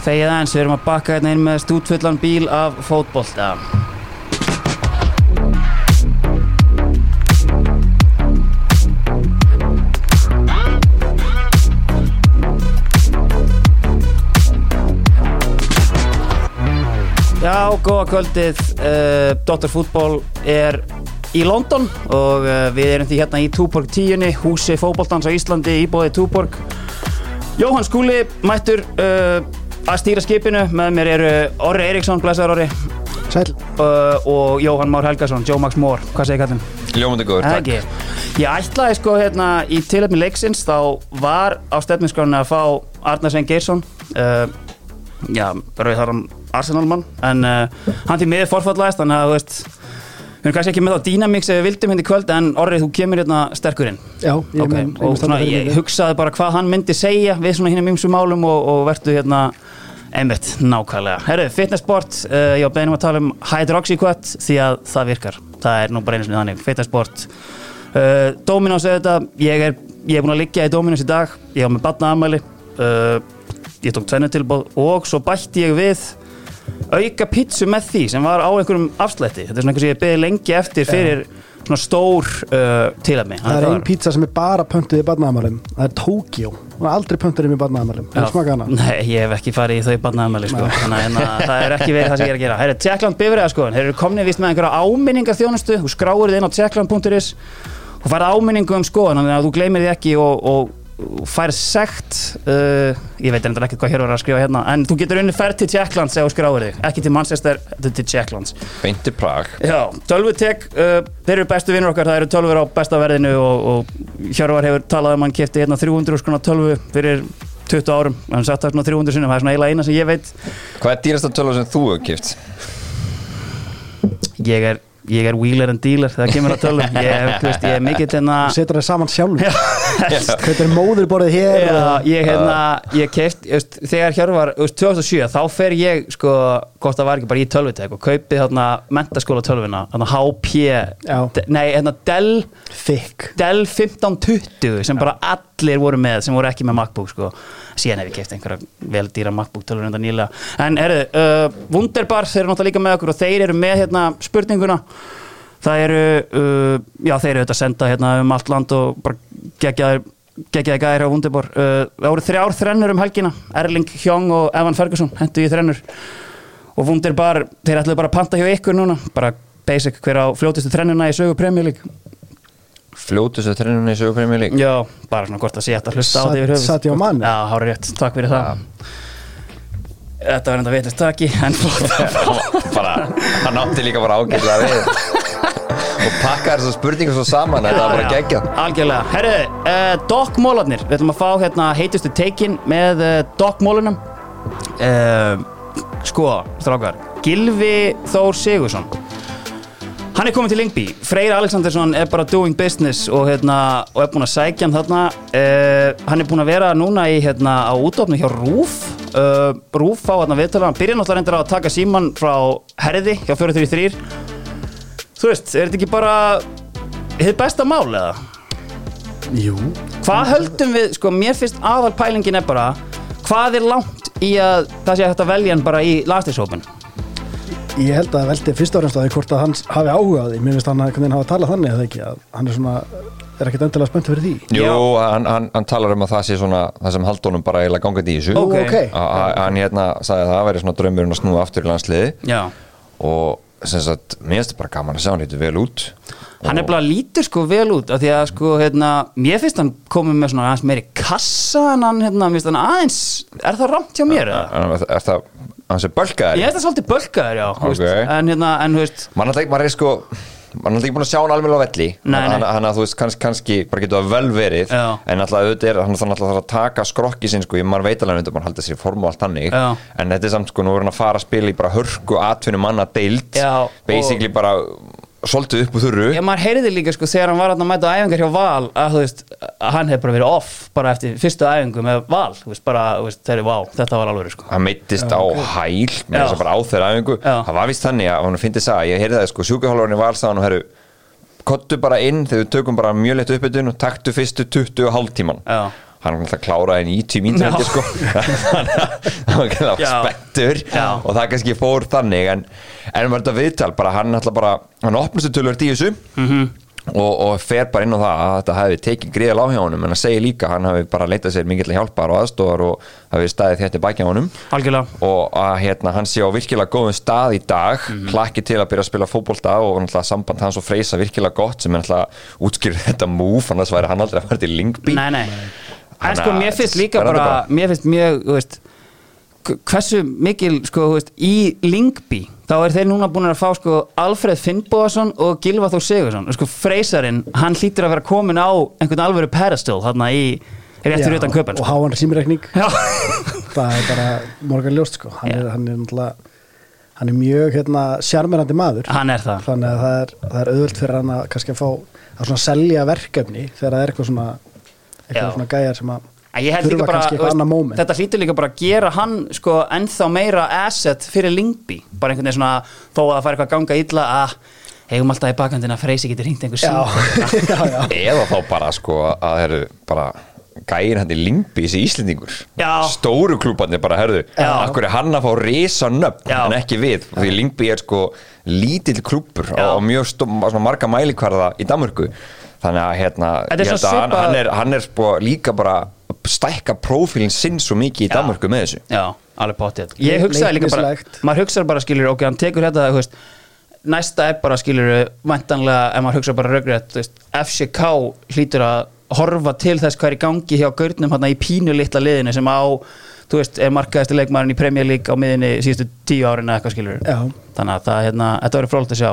Þegið aðeins, við erum að bakka hérna inn með stútfullan bíl af fótbolta. Já, góða kvöldið. Uh, Dr. Fútból er í London og uh, við erum því hérna í Túborg 10, húsi fótboltans á Íslandi, íbóðið Túborg. Jóhann Skúli mættur uh, að stýra skipinu. Með mér eru Orri Eriksson, blæsaður Orri, Sæl, uh, og Jóhann Már Helgason, Joe Max Moore. Hvað segir kallum? Ljómandi góður, takk ekki. Ég ætlaði sko hérna í tilöfni leiksins þá var á stefninskránni að fá Arnar Svein Geirsson uh, já, bara við þar hann Arsenalmann en uh, hann til miður forfallaðist þannig að þú veist við erum kannski ekki með þá dýnamík sem við vildum hindi kvöld en Orrið, þú kemur hérna sterkurinn já, ég Ok, mun og svona, ég hugsaði bara hvað hann myndi segja við svona hinnum ymsum málum og, og verðu hérna einmitt, nákvæmlega. Herru, fitnessport, uh, ég var beðin um að tala um hydroxycut því að það virkar. Það er nú bara einu sinni þannig, fitnessport uh, Dominos auðvitað ég er, ég er búin að liggja í Dominos í dag. Ég var með batnaamæli uh, ég tók tvennu tilbóð og svo bætti ég við auka pítsu með því sem var á einhverjum afslætti. Þetta er svona eitthvað sem ég beði lengi eftir fyrir svona stór uh, tilefni. Það er ein pizza sem er bara pöntuð í barnaðamælum Það er Tokyo, það er aldrei pöntuð í barnaðamælum. Það smaka hana? Nei, ég hef ekki farið í þau barnaðamæli sko. þannig að hérna, það er ekki verið það sem ég er að gera. Herri, Tjekkland bifriða sko, þeir eru komnið vist með einhverja áminningar þjónustu, þú skráir þið inn á tjekkland.is og færð áminningu um skoðan þannig að þú gleymir því ekki og, og og færð sekt uh, ég veit endur ekki hvað hér var að skrifa hérna en þú getur unni ferð til Tjekklands ef þú skráir þig. Ekki til Manchester, þetta er til Tjekklands Beinti Prag. Já, tölvutek, uh, þeir eru bestu vinnur okkar, það eru tölvur á besta verðinu og, og Hjörvar hefur talað um hann kefti hérna 300 skona tölvu fyrir 20 árum, hann sagt það svona 300 sinum, það er svona eiginlega eina sem ég veit. Hvað er dýrasta tölva sem þú hefur kipt? ég er, ég er wheeler and dealer þegar kemur að tölvum, ég, veist, ég er mikill hérna Þú setur það saman sjálf Þetta er móðurborðið hér Já, ég hérna, ég keft just, þegar Hjörvar, just, 2007 þá fer ég, sko, hvort það var ekki bara í tölvutek og kaupið þarna mentaskóla tölvuna, þarna HP Já. De, nei, hérna Dell Thick Dell 1520 sem bara allir voru með sem voru ekki með MacBook sko. síðan hef ég keft einhverja vel dýra MacBook tölur undan nýlega. En erðu, uh, Wunderbar þeir eru náttúrulega líka með okkur og þeir eru með hérna, spurninguna. Það eru uh, já þeir eru auðvitað að senda hérna, um allt land og bara gegjaði geggjaði gæðir á Wunderbar. Uh, það voru þrjár þrennur um helgina. Erling Hjong og Evan Ferguson hendu í þrennur og Wunderbar, þeir ætluðu bara að panta hjá ykkur núna. Bara basic hver á fljótustu þrennuna í sögu Premier League. Fljótustu þrennunni í sögupræmi lík Já, bara svona hvort að sé að hlusta á því yfir höfuð Sadio Mane? Já, hári rétt, takk fyrir það. Þetta var enda veitist takki En bara, Hann átti líka bara ágætlega við. Og pakka þessar spurningar svo saman Þetta var bara geggja Algjörlega, herru, uh, Doc Mólarnir Við ætlum að fá hérna heitustu teikin með uh, Doc Mólunum uh, Sko, strákar Gilvi Þór Sigursson Hann er komin til Lingby Freyr Alexandersson er bara doing business og, hérna, og er búinn að sækja hann þarna. Uh, Hann er búinn að vera núna í, hérna, á útofnu hjá Rúf. Uh, Rúf á hérna, viðtölu Hann byrja náttúrulega reyndir að taka síman frá Herði hjá 433 Þú veist, er þetta ekki bara Þið besta mál eða? Jú. Hvað höldum við, sko, mér finnst aðal pælingin er bara Hvað er langt í að það sé hægt að velja hann bara í lagstæðshópin? Ég held að veldi fyrst og fremst að því hvort að hann hafi áhuga á því. Mér finnst hann að veginn hafa talað þannig eða ekki að hann er svona, er ekkert endilega spennt fyrir því. Jú, hann, hann, hann talar um að það sé svona Það sem haldunum bara eiginlega gangandi í þessu. Ok. ok, A- a- Hann hérna sagði að það væri svona draumurinn að snúa aftur í landsliði Já. Og sagt, mér finnst þetta bara gaman að sjá hann eitthvað vel út Hann er bara lítur sko vel út af því að sko, hérna, mér finnst hann komið með svona aðeins meiri kassa en hann, hérna, finnst hann aðeins Er það rámt hjá mér eða? Er er það, hann sé bölkaðar Ég finnst það svolítið bölkaður, já þú Ok. veist, En hérna, en þú veist Man er alltaf maður er sko Man er alltaf ekki búin að sjá hann alveg á velli. Hann hann að þú veist kannski, kannski bara getur það vel verið Já. En alltaf auðvitað er hann alltaf að taka skrokki sinn sko, ég maður veit alveg að maður halda sér í formu og allt hannig. En þetta er samt sko, nú er hann að fara að spila í bara hörku atvinnum manna deild Já, og- Basically bara svolítið upp úr þurru. Já, maður heyrði líka sko þegar hann var að mæta á æfingar hjá Val að þú veist, að hann hefði bara verið off bara eftir fyrstu æfingu með Val þú veist, bara, þú veist, þeirri, vá, þetta var alveg sko. Hann meittist á hæl með þess að bara á þeirra æfingu. Það var vist þannig að hann finnst þess að ég heyrði það sko sjúkahálfurinn í valsáðan og herru kottu bara inn þegar við tökum bara mjög leitt uppbytun og taktu fyrstu 20 og hálftíman Já. Hann var alltaf í 90 mínútur held ég, sko. hann var alltaf spettur og það kannski fór þannig en, en var þetta viðtal, bara hann alltaf bara hann opnast tölvöld í þessu. Mhm. og, og fer bara inn á það að þetta hefði tekið hjá honum. En hann segir líka hann hafi bara leitað sér mikill hjálpar og aðstofar og hafi staðið þetta á honum. Algjörlega. Og að hérna, hann sé á virkilega góðum stað í dag, Mhm. hlakki til að byrja að spila fótbolta og náttúrulega samband hans og Freysa virkilega gott sem er náttúrulega útskýrður þetta move, annars væri hann aldrei að fara til Lingby En sko, mér finnst líka bara, mér finnst mjög, þú veist hversu mikil, sko, þú veist í Lingby, þá er þeir núna búin að fá sko Alfred Finnbóðason og Gilva Þór Sigursson, sko, Freysarinn hann hlýtur að vera komin á einhvern alvöru pedestal, þarna í réttur utan köpen, og sko háan símreikning. Já, það er bara morgan ljóst sko. Hann, Já. er, hann er náttúrulega hann er mjög hérna sjarmerandi maður. Hann er það. Þannig að það er, það er auðvöld fyrir hann að kannski að fá að svona selja verkefni þegar það er eitthvað svona. Eitthvað svona gæjar sem að En ég held líka þurfa bara, kannski eitthvað annað moment þetta hlýtur líka bara að gera hann sko ennþá meira asset fyrir Lingby bara einhvern veginn svona, þó að það fær eitthvað að ganga illa að hefum alltaf í bakhandina að Freysi getur hringt einhver já, já, já. eða þá bara sko að það eru bara gæir hann í Lingby þessi Íslendingur Já. stóru klúbarnir bara, herðu Já. akkur er hann að fá risa nöfn Já. en ekki við, því Lingby er sko lítill klúbur Já. og mjög stó, marga mælikvarða í Danmörku þannig að hérna, er hann, hann er, hann er sko líka bara stækka prófílinn sinn svo mikið í Já. Danmörku með þessu. Já, alveg pottið Ég hugsaði líka bara, maður hugsaði bara skilur ok, hann tekur þetta, þú veist næsta er bara skilur, væntanlega ef maður hugsaði bara veist FCK hlýtur að horfa til þess hvað er í gangi hjá gaurnum hann í pínu litla liðinu sem á þú veist, er markaðasti leikmaðurinn í Premier League á miðinni síðustu tíu árin eða eitthvað skilur Já. þannig að það, hérna, þetta verður frólægt að sjá.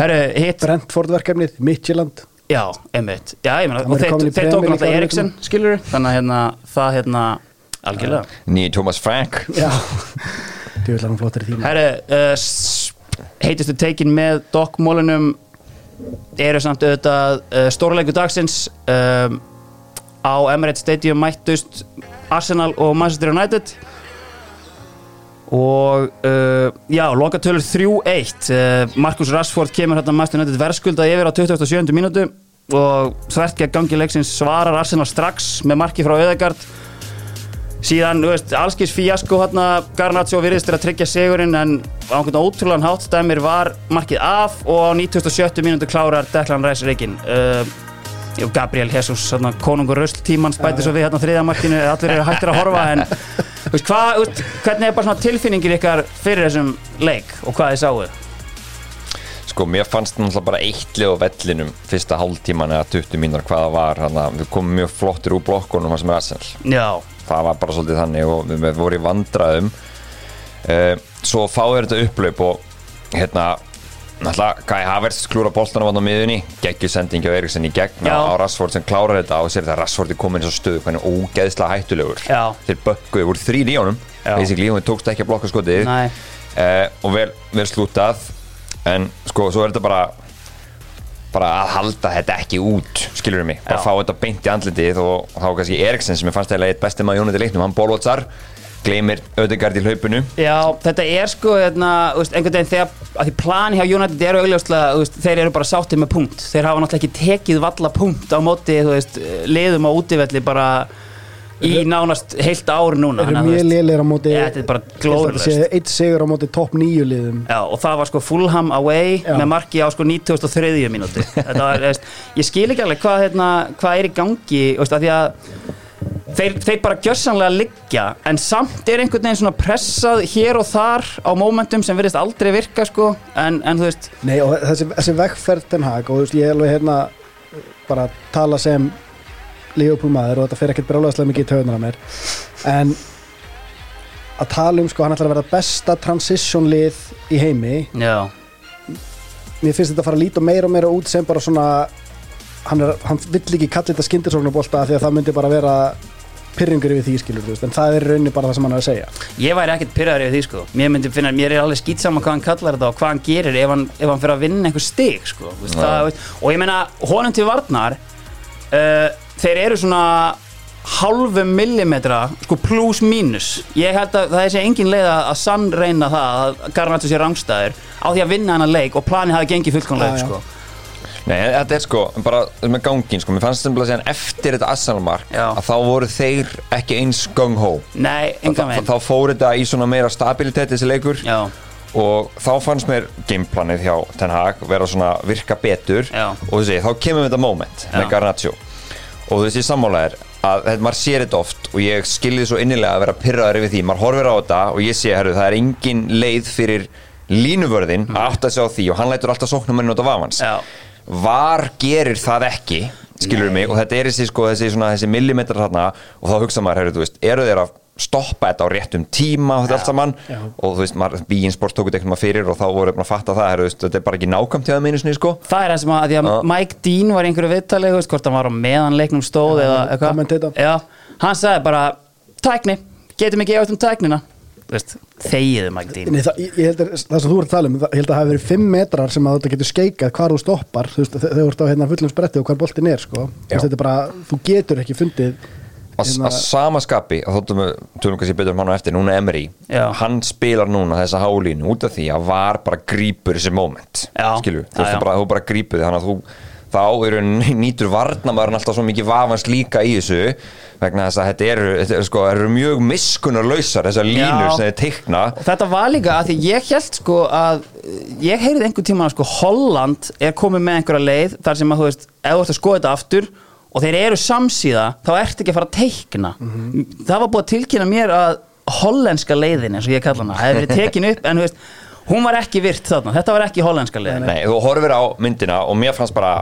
Herru, hitt, Brentford verkefnið, Midtjylland já, einmitt. Já, ég meina, og er þeir, þeir tók náttúrulega á Eriksen skilur, þannig að hérna, það hérna, algjörlega. Nýji Thomas Frank. Já, það vil hann flottir í tíma Herri, uh, s- heitustu teikin með Doc Molinum eru samt auðvitað uh, stórleiku dagsins um, á Emirates Stadium mættust Arsenal og Manchester United og uh, já, lokatölur 3-1 uh, Markus Rashford kemur hérna Manchester United verðskulda yfir á 27. mínútu og þvert gegn gangi leiksins svarar Arsenal strax með marki frá Öðegard síðan, þú veist, allskis fíasko hérna, Garnaccio virðist er að tryggja sigurinn en á einhvern ótrúlan hátt dæmir var markið af og á 97. mínútu klárar Declan Rice reikinn uh, Gabriel Jesus, hérna, konungur rösl tímans bæti svo við hérna þriðja markinu allir eru hættir að horfa en veist, hvað, þú veist, hvernig er bara svona tilfinningir ykkar fyrir þessum leik og hvað þið sáuð? Sko, mér fannst náttúrulega bara eitt lið á vellinum fyrsta hálftíman eða 20 mínútur hvað það var, að við komum mjög flottir úr blokkunum hans með Arsenal. Já, Það var bara svolítið þannig og við, vorum í vandræðum. Uh, svo fáður þetta upplaup og hérna, náttúrulega Kai Havertz klúra boltanum á miðunni, geggjur sendingi á Eriksen í gegn. Á Rashford sem klárar þetta og sér þetta að Rashford er komin í svo stöðu hvernig ógeðslega hættulegur. Já. Þeir bökkuðu, voru þrýr í honum, basically, þeir tókst ekki að blokka skotið. Uh, og vel, vel slútað. En sko, svo er þetta bara bara að halda þetta ekki út skilur mig, bara Já. fá þetta beint í andlitið og þá kannski Eriksen sem ég fannst eða eitt besti maður Jóniti leiknum, hann bólvotsar gleymir Ödegard í hlaupinu. Já, þetta er sko hérna, þú veist, einhvern veginn þegar að því plani hjá United eru augljóslega þú veist, þeir eru bara sáttið með punkt. Þeir hafa náttúrulega ekki tekið valla punkt á móti þú veist, liðum á útivelli bara í nánast heilt ár núna. eru þannig að, þú mjög lélir á móti Ja, þetta er bara sé eitt sigur á móti topp nýju liðum. Já, og það var sko Fulham away Já. með marki á sko 93. mínúti þetta var, þú veist, ég skil ekki alveg hvað, hérna, hvað er í gangi þú veist, að því að þeir, þeir bara gjörsanlega liggja en samt er einhvern veginn svona pressað hér og þar á momentum sem verðist aldrei virka sko. En, en þú veist, Nei, og þessi, þessi vegferð ten hag og þú veist, ég er alveg hérna bara að tala sem Liverpool maður og þetta fer ekkert brálaðslega mikið í töðunar að mér. En að tala um sko, hann ætlar að vera besta transition lið í heimi. Já. Mér finnst þetta að fara að líta meira og meira út sem bara svona hann, er, hann vill ekki kalla þetta skyndisóknarbolta því að það myndi bara vera pyrringur yfir því skilur þú veist, en það er í rauninni bara það sem hann er að segja. Ég væri ekkert pyrraður yfir því sko. Mér myndi finna, mér er alveg skýtsama hvað hann kallar þetta og hvað hann gerir ef hann, ef hann fyrir að vinna einhver stig sko Vist, það, veist, Og ég meina, honum til varnar uh, Þeir eru svona hálfum millimetra sko plus mínus. Ég held að það sé engin leið að að sann reyna það að Garnaccio sé rangstæður á því að vinna hennar leik og planið hafi gengið já. sko Nei, þetta er sko, bara með gangin sko, mér fannst sem að segja eftir þetta Arsenal-mark Já. að þá voru þeir ekki eins gung-ho Nei, Þá- veginn. þá fór þetta í svona meira stabilitet þessi leikur. Já, og þá fannst mér gameplanið hjá Ten Hag vera svona virka betur. Já. og þessi, þá kemur þetta moment Já. með Garnaccio. Og þessi sammála er að þetta, maður sér þetta oft og ég skilði svo innilega að vera pyrraður yfir því, maður horfir á þetta og ég sé, herru, það er engin leið fyrir línuvörðin að átta sig á því og hann lætur alltaf sóknum út af vafans. Já. Var gerir það ekki skilur mig og þetta er þessi, sko, þessi, svona, þessi millimetrar þarna og þá hugsa maður, herru, þú veist, eru þeir að stoppa þetta á réttum tíma og þetta allt saman Já. og þú veist, maður, Bein Sports tóku þetta eitthvað fyrir og þá voru bara að fatta það, herru, þú veist, þetta er bara ekki nákvæmt hjá það meinu sko það er það sem að, að, því að Já. Mike Dean var í einhverju viðtalið, þú veist, hvort hann var á meðan leiknum stóð eða eitthvað kommentator. Já, hann sagði bara, tækni, getum ekki eftir um tæknina þegiðu Mike Dean Nei, það, ég held að það sem þú ert að tala um það, ég held að það hafi verið 5 metrar sem að þetta getur skeikað hvar þú stoppar þú veist, þe- þegar þú ert á hérna fullum spretti og hvar boltin er sko. Þú veist, þetta bara, þú getur ekki fundið að hérna, sama skapi, að þóttum við tölum kannski betur um hann á eftir, núna Emery. Já. hann spilar núna þessa hálínu út af því að var bara grípur þessi moment skilju, þú bara, þú bara grípur því þannig að þú þá eru nýtur varnamæðurinn alltaf svo mikið vafans líka í þessu vegna þess að þetta eru, þetta eru, sko, eru mjög miskunarlausar þessar línur Já. sem þeir teikna. Þetta var líka að því ég held sko að ég heyrið einhvern tíma sko Holland er komið með einhverja leið þar sem að þú veist, ef þú ert að skoða þetta aftur og þeir eru samsíða, þá ertu ekki að fara að teikna. Það var búið að tilkynna mér að hollenska leiðin eins og ég kalla hana, hefði verið tekin upp en þú veist, hún var ekki virt þarna. Þetta var ekki hollenska leiðin. Nei, þú horfir á myndina og mér fannst bara,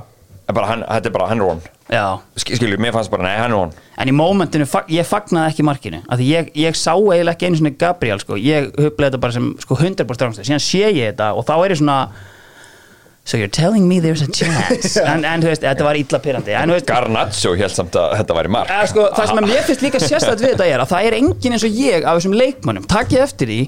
bara hann, þetta er bara hann er on Já. skilju, mér fannst bara, nei, hann er on En í mómentinu, ég fagnaði ekki markinu. Af því ég, ég sá eiginlega ekki einu svona Gabriel sko. ég huplega þetta bara sem sko, 100% rángstöð, síðan sé ég þetta og þá er ég svona So you're telling me there's a chance? En, en veist, þetta var illa pyrrandi Garnaccio held samt að þetta væri mark. Sko, það sem mér finnst líka sérstætt við þetta er að það er engin eins og ég af þessum leikmönnum, takkið eftir því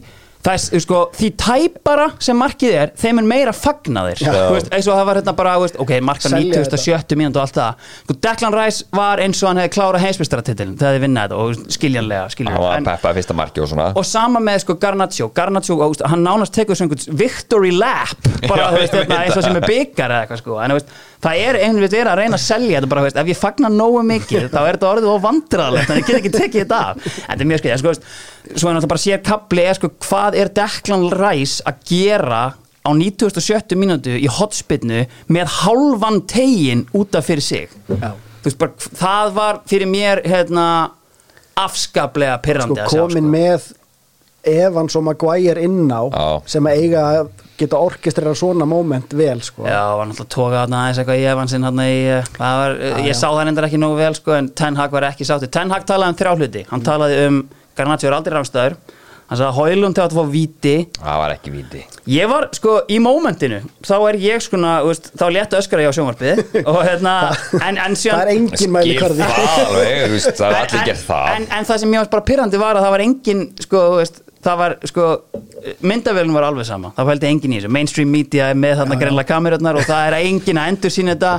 það er sko, því tæpara sem markið er, þeim er meira fagnaðir. Veist, eins og það var hérna bara, veist, ok, marka Selja 9070 mínútu og allt það. Sko, Declan Rice var eins og hann hefði klárað heimsbyrstaratitilin þegar þið vinna þetta og skiljanlega, skiljanlega. Var en, peppa fyrsta marki og svona. Og sama með sko Garnaccio. Garnaccio, hann nánast tekur svona victory lap bara Já, veist, hérna, eins og það. sem er byggar eða eitthvað sko. En veist, það er einhvern veginn að reyna að selja þetta bara, veist, ef ég fagna nógu mikið þá er þetta orðið og vandrarlegt að ég get ekki tekið þetta af en þetta er mjög skrið, sko, svo er náttúrulega bara sér kapli er sko, hvað er Declan Rice að gera á 97. mínútu í hotspinnu með halvan tegin út af fyrir sig veist, bara, það var fyrir mér hérna afskaplega pyrrandi sko, komin sko. með Evans og Maguire inn á Já. sem að eiga að geta orkestrera svona moment vel sko. Já, var náttúrulega tóka aðeins eitthvað í evansinn þarna í, eh, það var, Já, ég já. sá það reyndar ekki nógu vel sko, en Ten Hag var ekki sátti. Ten Hag talaði um þrjá hluti, hann talaði um Garnaccio er aldrei rámstæður, hann sagði að Hólund hefði að fá víti, það var ekki víti ég var sko í mómentinu, þá er ég sko þá léttu öskara ég á sjónvarpið og hérna, en, en það síðan er engin mæli karði það alveg, þú veist, það er allir en, gert það en, en það sem ég var bara pyrrandi var að það var engin sko, þú veist, það var sko myndavélum var alveg sama, það fældi engin í þessu. Mainstream media er með þarna greinlega kamerarnar og það er engin að endur sína þetta.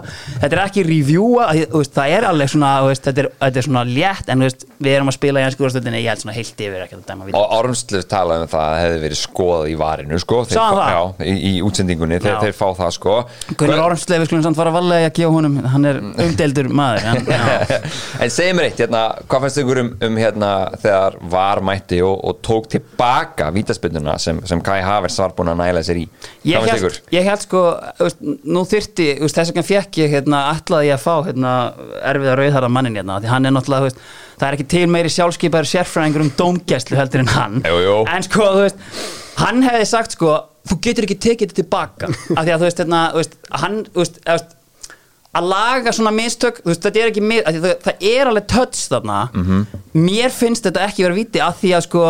Þetta er ekki veist, það er alveg svona, þetta, er, þetta er svona létt en veist, við erum að spila í ennsku úrstöldinni ég held svona heilt yfir ekki að dæma við og Ormstlöf talaði um það að það hefði verið skoðað í varinu sko, þeir, það? já, í, í útsendingunni, þeir, Já. þeir fá það sko. Gunnar Ormsleif, við skulum samt fara að valega að gefa honum. Hann er umdeldur maður en, en segjum reitt, hérna, hvað fannst ykkur um, um hérna, þegar var mætti og, og tók tilbaka vítaspinduna sem, sem Kai Havers var búin að næla sér í Ég held, ég held sko, veist, nú þyrti, þess vegna fekk ég hérna, ætlaði ég að fá hérna, erfiða rauðharða mannin hérna, því hann er náttúrulega, veist, það er ekki til meiri sjálfskeipaður sérfræðingur um dómgæslu heldur en hann. Jú, jú. En sko, veist, hann hefði sagt sko, þú getur ekki tekið þetta tilbaka, af því að þú veist, hérna, hann, að laga svona mistök, veist, þetta er ekki mi- af því það, það er alveg touch þarna Mhm. mér finnst þetta ekki vera viti af því að sko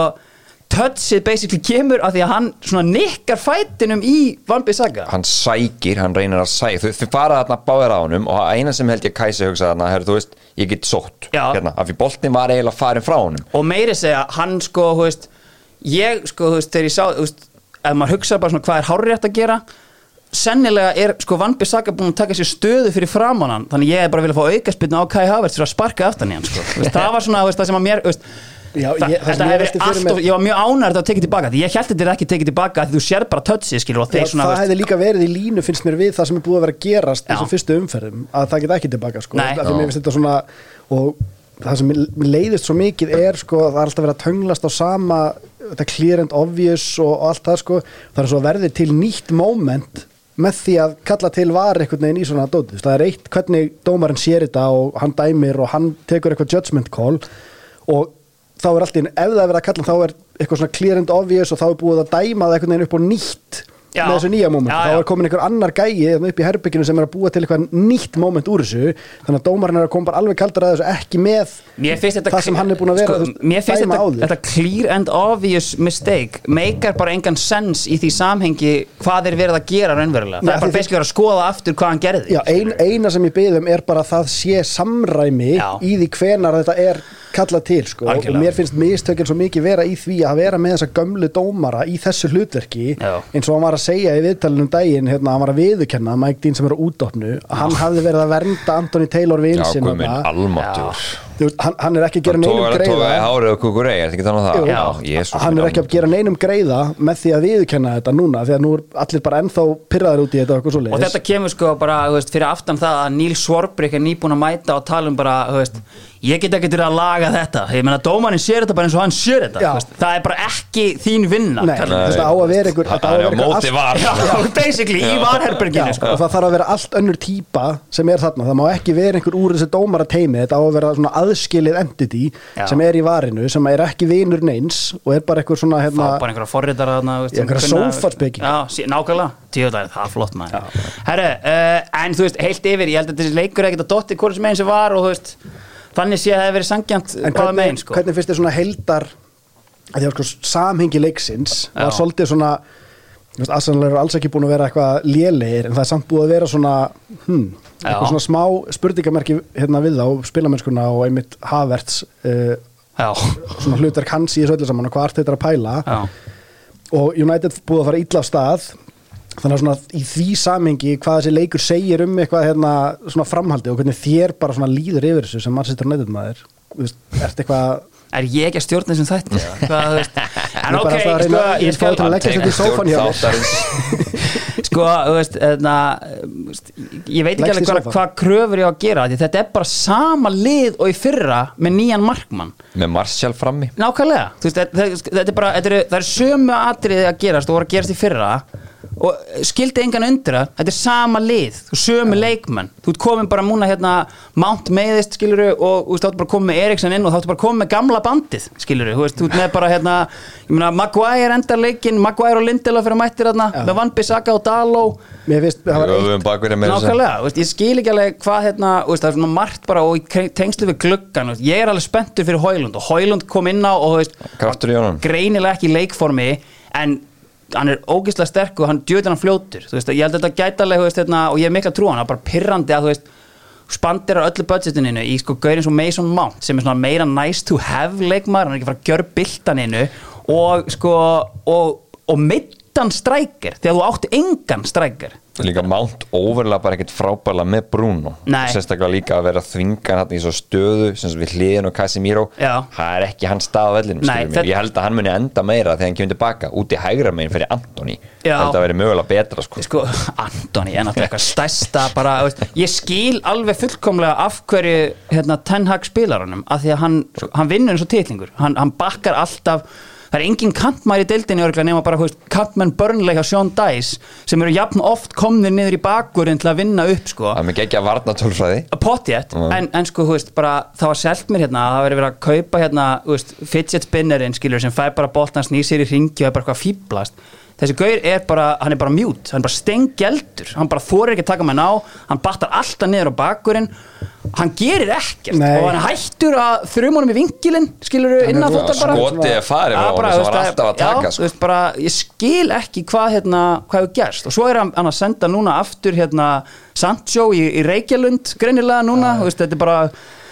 touchið basically kemur af því að hann svona nikkar fætinum í Van Bissaka hann sækir, hann reynir að sækja þau, þau fara þarna báðir á honum og eina sem held ég Kæsi hugsa þarna, herri, þú veist, ég get sótt hérna, af því boltin var eiginlega farin frá honum. Og meiri segja, hann sko, þú veist ég sko, þú veist, þegar ég sá þú veist, ef maður hugsa bara svona hvað er hárrétt að gera sennilega er sko Van Bissaka búin að taka sér stöðu fyrir framan hann þannig ég er bara að vilja fá aukaspilna á Kai Havertz fyrir að sparka aftan í hann sko. Þú það var svona þú það sem að mér þú Já, ég- þetta hefði velti fyrir allt mér- og ég var mjög ánægður að tekið tilbaka því ég held þetta er ekki tekið tilbaka því þú sér bara touchið skilur og þeir svona það hefði líka verið í línu finnst mér við það sem er búið að vera gerast þessum fyrstu umferðum að það geta ekki tilbaka sko. Nei. Svona og það sem leiðist svo mikið er sko, það er alltaf verið að tönglast á sama þetta clear and obvious og, allt það sko. það er svo að verði til nýtt moment með því að kalla til var einhvern veginn í svona dótið, það er eitt hvernig dómarinn sér þetta og hann dæmir og hann tekur eitthvað judgment call og þá er alltaf, ef það er verið að kalla þá er eitthvað svona clear and obvious og þá er búið að dæma það einhvern veginn upp á nýtt Já. með þessu nýja moment, Já, þá já. er komin einhver annar gæi upp í herbygginu sem er að búa til eitthvað nýtt moment úr þessu, þannig að dómarinn er að koma alveg kaldar að þessu, ekki með það sem hann er búin að vera sko, þú veist, dæma þetta, áður. þetta clear and obvious mistake meikar bara engan sens í því samhengi hvað er verið að gera raunverulega Það er því bara verið að skoða aftur hvað hann gerði Já, ein, eina sem ég byggðum er bara að það sé samræmi Já. í því hvenar þetta er kallað til sko. og Algjörlega. mér finnst mistökin svo mikið vera í því að vera með þessa gömlu dómara í þessu hlutverki Já. eins og hann var að segja í viðtalinu um daginn hérna, hann var að viðukenna Mike Dean sem er að hann hafði verið að vernda Anthony Taylor Já, minn, almáttur hann, hann er ekki að gera neinum greiða. er? Já. Hann er ekki að gera neinum greiða með því að viðukenna þetta núna því að nú er allir bara ennþá pyrraður út í þetta og Og þetta kemur sko bara veist, fyrir aftan það að Níl Svorbrink er nýbúin að mæta og tala um bara, þú veist, ég get ekki til að laga þetta. Ég meina dómarinn sér þetta bara eins og hann sér þetta. Það er bara ekki þín vinna. Þetta á að vera er einhver móti var. Basically, í varherberginu sko. og það þarf að vera allt önnur típa sem er þarna, það má ekki vera einhver úr þessi dómara teimi, þetta á að vera svona aðskilið entity Já. sem er í varinu sem er ekki vinur neins og er bara einhver svona hérna, bara einhverja sem einhverja sí- nákvæmlega, tíu það er flott maður. Herru, uh, en þú veist, heilt yfir ég held að þessi leikur er ekkert að þannig sé að það hefur verið sangjant hvaða megin sko. hvernig finnst þið svona heldar að því að sko samhengi leiksins var svolítið svona aðsannlega eru alls ekki búin að vera eitthvað lélegir en það er samt búið að vera svona hmm, eitthvað svona smá spurningamerki hérna við þá, spilamennskuna og einmitt Havertz uh, Já, svona hlutverk hans í þessu öllu saman og hvað art þetta er að pæla. Já, og United búið að fara illa af stað þannig að svona í því samengi hvað þessi leikur segir um eitthvað hérna, svona framhaldi og hvernig þér bara svona líður yfir þessu sem Manchester United maður Þú veist, ert eitthvað er ég ekki að stjórna þessum þætti? Eða? Hvað, Ég en er ok, sko, ég ég er skal fáið til að leggja þetta í sófann hjá mér. sko, þú veist, eðna, ég veit ekki alveg hvað, hvað kröfur ég á að gera því þetta er bara sama lið og í fyrra með nýjan markmann. Með Martial frammi. Nákvæmlega, veist, þetta, þetta er bara þetta er, það er sömu atriði að gerast og voru að gerast í fyrra og skildi engan undir það, þetta er sama lið þú sömu leikmenn, þú ert komin bara múna hérna, Mount meðist skiluru og þú ert bara komin með Eriksson inn og þá ert bara komin með gamla bandið, skiluru þú þú ert með bara hérna, ég meina Maguire endar leikin, Maguire og Lindelof fyrir mættir hérna, Já. með Van Bissaka og Daló mér finnst, það var eitt Nákvæmlega, þú veist, ég skil ekki alveg hvað hérna, þú veist, það er svona margt bara og tengslu við gluggan, þú veist, ég er alveg spenntur fyrir Hólund og Hólund kom inn á og þú veist, greinilega ekki í leikformi en hann er ógeðslega sterk og hann djöður hann fljótur veist, ég held að þetta gætalega, veist, hérna, og ég er mikla trú hann, það er bara pirrandi að, þú veist spandir á öllu budgetininu í sko gaurin svo Mason Mount sem er svona meira nice to have leikmaður, hann er ekki fara að gjör biltaninu og sko og, og meittan strækir þegar þú átti engan strækir Líka Mount overlappar ekkert frábæla með Bruno. Nei. Sérstaklega líka að vera þvingan hann í svo stöðu sem við hliðin og Casemiro. Já. Það er ekki hans stað á vellinum þetta- Ég held að hann muni enda meira þegar hann kemur tilbaka út í hægra megin fyrir Antoni. Held að veri mögulega betra sko. Sko, Antoni er náttúrulega eitthvað stærsta bara, ég skil alveg fullkomlega af hverju hérna, Ten Hag spilar honum, af því að hann, sko, hann vinnur eins og titlingur, hann, hann bakkar alltaf það er engin kantmæri í deildinni örgulega nema bara, þú veist, kantmenn börnlega hjá Sean Dice sem eru jafn oft komnir niður í bakkurinn til að vinna upp, sko. Það er mikið ekki að varna tölfræði potjett, Mm. en, en sko, þú veist, bara það var selt mér hérna, að það verið verið að kaupa hérna, þú veist, fidget spinnerinn, skilur sem fær bara boltan, snýr sér í ringi og er bara eitthvað fýblast þessi gaur er bara, hann er bara mjút hann er bara stengjeldur, hann bara þorir ekki að taka með ná hann battar alltaf niður á bakkurinn hann gerir ekkert. Nei. og hann hættur að þrjum honum í vinkilinn skilur Hann er innan fóttar bara Skotið er farið Já, honum bara, sem þú var alltaf að já, taka þú sko. veist, bara, ég skil ekki hvað hérna, hvað hefur gerst. Og svo er hann, hann að senda núna aftur hérna Sancho í, í Reykjalund greinilega núna, þú veist, þetta er bara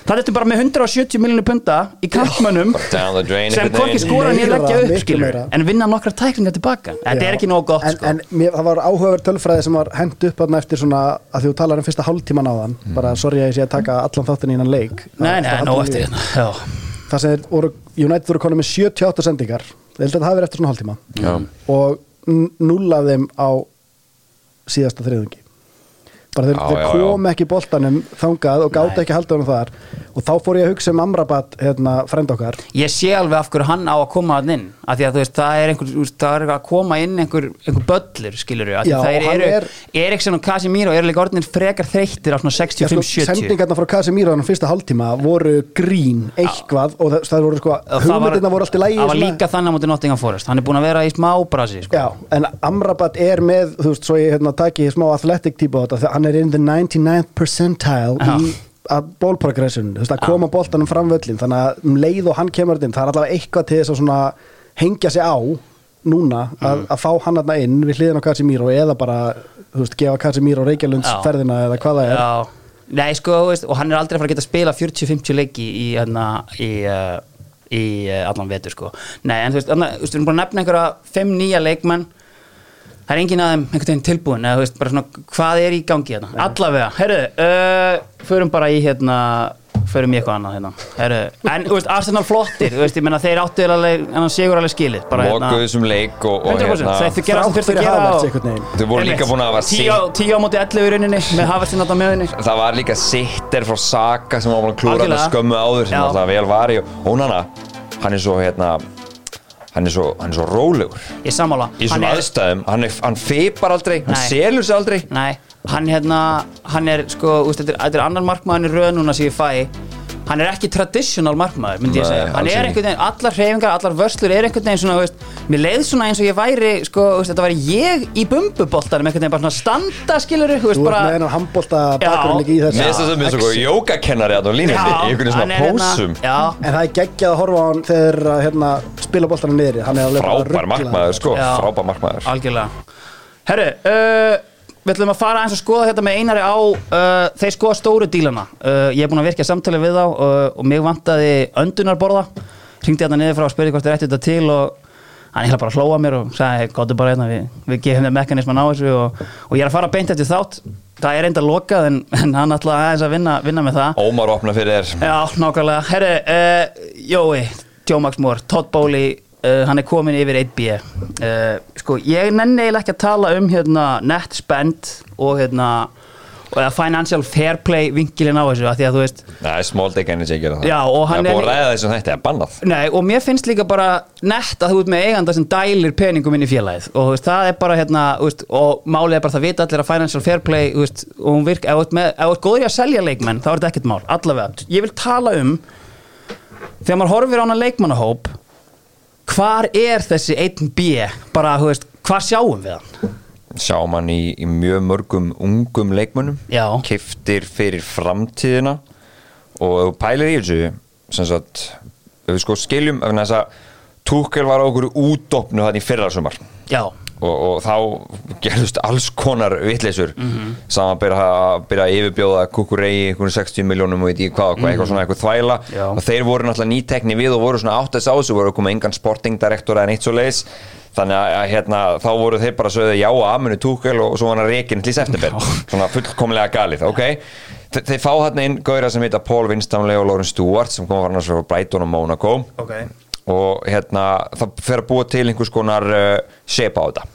það er bara með 170 miljonir punta í kampmönnum sem hvorki veginn. skora nýja Meira, leggja upp skilur, en vinna nokkra tæklingar tilbaka. Þetta er ekki nóg gott en, sko. en mér, það var áhugaverð tölfræði sem var hend upp þarna eftir svona að því þú talar um fyrsta hálftíman á þann. Bara sorry að ég sé að taka allan þáttin í innan leik. Nei, nei, nóg eftir hérna já. það sem er, voru, United voru konum með 78 sendingar. Ég held að það hafi verið eftir svona hálftíma. Já. og n- núll af þeim á síðasta þriðungi bara þeir, Já, þeir já, kom ekki boltanum þangað og gátt ekki halda honum þar. Og þá fór ég að hugsa um Amrabat hérna, frend okkar. Ég sé alveg af hverju hann á að koma hann inn af því að þú veist, það er einhver, þú veist, það er að koma inn einhver, einhver böllur, skilur við Já, það hann eru, er- Eriksson og Casemiro eru líka orðinir frekar þreyttir á svona Já, sko, 65-70 sendingarna frá Casemiro þannig fyrsta hálftíma voru grín eitthvað og það, það voru sko hugmyndirna voru allt í lægi Það var líka þannig á móti Nottingham Forest. Hann er búin að vera í smá brasi sko. Já, en Amrabat er með, þú veist, svo ég hérna, taki smá athletic típa á þetta, þegar hann er in the 99th percentile Já. í að veist, að koma boltanum fram völlin, þannig að um leið og hann kemur inn, það er allavega eitthvað til þess að svona hengja sig á núna að, Mm. að fá hann aðna inn við hliðin á Casemiro eða bara, þú veist, gefa Casemiro Reykjalunds Já. ferðina eða hvað það er Já, nei sko, veist, og hann er aldrei að fara að geta að spila 40-50 leiki í, hérna, í, uh, í uh, allan vetur sko. Nei, en þú veist, við erum búin að nefna einhverja 5 nýja leikmenn Það er enginn að þeim einhvern veginn tilbúin eða þú veist, bara svona, hvað er í gangi hérna? Allavega, herru, uh, förum bara í hérna, förum í eitthvað annað hérna, herru, en þú veist, Arsenal flottir, þú veist, ég meina þeir áttu alveg, en sigur alveg skilið, bara hérna, Lokuðu þessum leik og, og 100% hérna þeir gera það sem Þrátt þurft að gera Havertz veginn. Þau voru líka búin að hafa Tíu á- tíu á móti 11 í rauninni með Havertzinn átta meðinni það var líka sitter frá Saka sem var búin að skömmu áður sem alltaf vel var í og Ónana, hann er svo hérna hann er svo, hann er svo rólegur. Í Hann svona er- aðstæðum, hann, er, hann feipar aldrei hann Nei. selur sig aldrei. Nei, hann hérna Hann er sko, þetta, er, annar markmaðurinn í röð núna sem ég fæ Hann er ekki traditional markmaður, myndi ég Nei, segja. Hann er einhvern veginn, allar hreyfingar, allar vörslur er einhvern veginn svona, veist, mér leið svona eins og ég væri, sko, veist, þetta væri ég í bumbuboltanum, einhvern veginn bara svona standa, skilur þú Þú veist, ert bara með hennar handbólta Já. bakgrunn líka í Mér þessu finnst það sem er svo jókakennari að á línunni í einhvern hann svona er hérna- pósum. En það er geggjað að horfa á hann þegar þeir, hérna, spila boltanum niður Hann er alveg bara frábær markmaður sko, frábær markmaður. Algjörlega. Herru, uh, við ætlum að fara eins og skoða þetta með einari á uh, þeir skoða stóru dílana. Uh, ég er búin að virkja samtali við þá uh, og mig vantaði öndunarborða. Hringdi hérna niður frá og spurði hvort þið ætti þetta til og hann hefði bara að hlóa mér og sagði, gottu bara hérna, við, við gefum þeim mekanisman á þessu og, og ég er að fara beint eftir þátt. Það er enda lokað en, en hann ætla aðeins að vinna, vinna með það. Ómar opna fyrir þér. Já, nákvæmlega. Herru, uh, Jói, Moore, Todd Bowley, uh, hann er komin yfir 1B. Uh, sko, ég nenni eiginlega ekki að tala um hérna net spend og hérna og eða financial fair play vinkilin á þessu, af því að þú veist, Nei, small dick energy gera það Já, og hann Það er búin er- að ræða þessum þetta, það er bannað nei, og mér finnst líka bara nett að þú ert með eiganda sem dælir peningum inn í félagið og þú veist, það er bara hérna, veist, og málið er bara það vita allir að financial fair play, þú veist, og hún virk, ef þú ert með, ef þú ert góður í að selja leikmenn, þá er þetta ekkert mál, allavega. Ég vil tala um þegar maður horfir á hana leikmannahóp hvar er þessi 1B bara, þú veist, hvað sjáum við hann? Sjáum hann í, í mjög mörgum ungum leikmönnum. Já. Kiftir fyrir framtíðina. Og pælir í þessu sem sagt, ef við sko skiljum ef þess að Túkel var okkur útdopnu þannig í fyrra sumar já, og, og þá gerðust alls konar vitleysur mm. -hmm. saman að byrja, að byrja að yfirbjóða kukurei einhvern 60 miljónum og veit ég hvað, hvað eitthvað svona eitthvað þvæla. Já. og þeir voru náttúrulega nýtekni við og voru svona átt þess á þessu voru komið engan sportingdirektor eða neitt svo leiðis þannig að að, hérna, þá voru þeir bara sögðu já að aminu túkel og svo var hann reikin til september, svona fullkomlega galið ok, Þe þeir fá þarna inn gauðra sem heita Paul Winstanley og Lauren Stewart sem kom að fara frá Brighton og Monaco ok og hérna það fer að búa til einhvers konar uh, shape á þetta.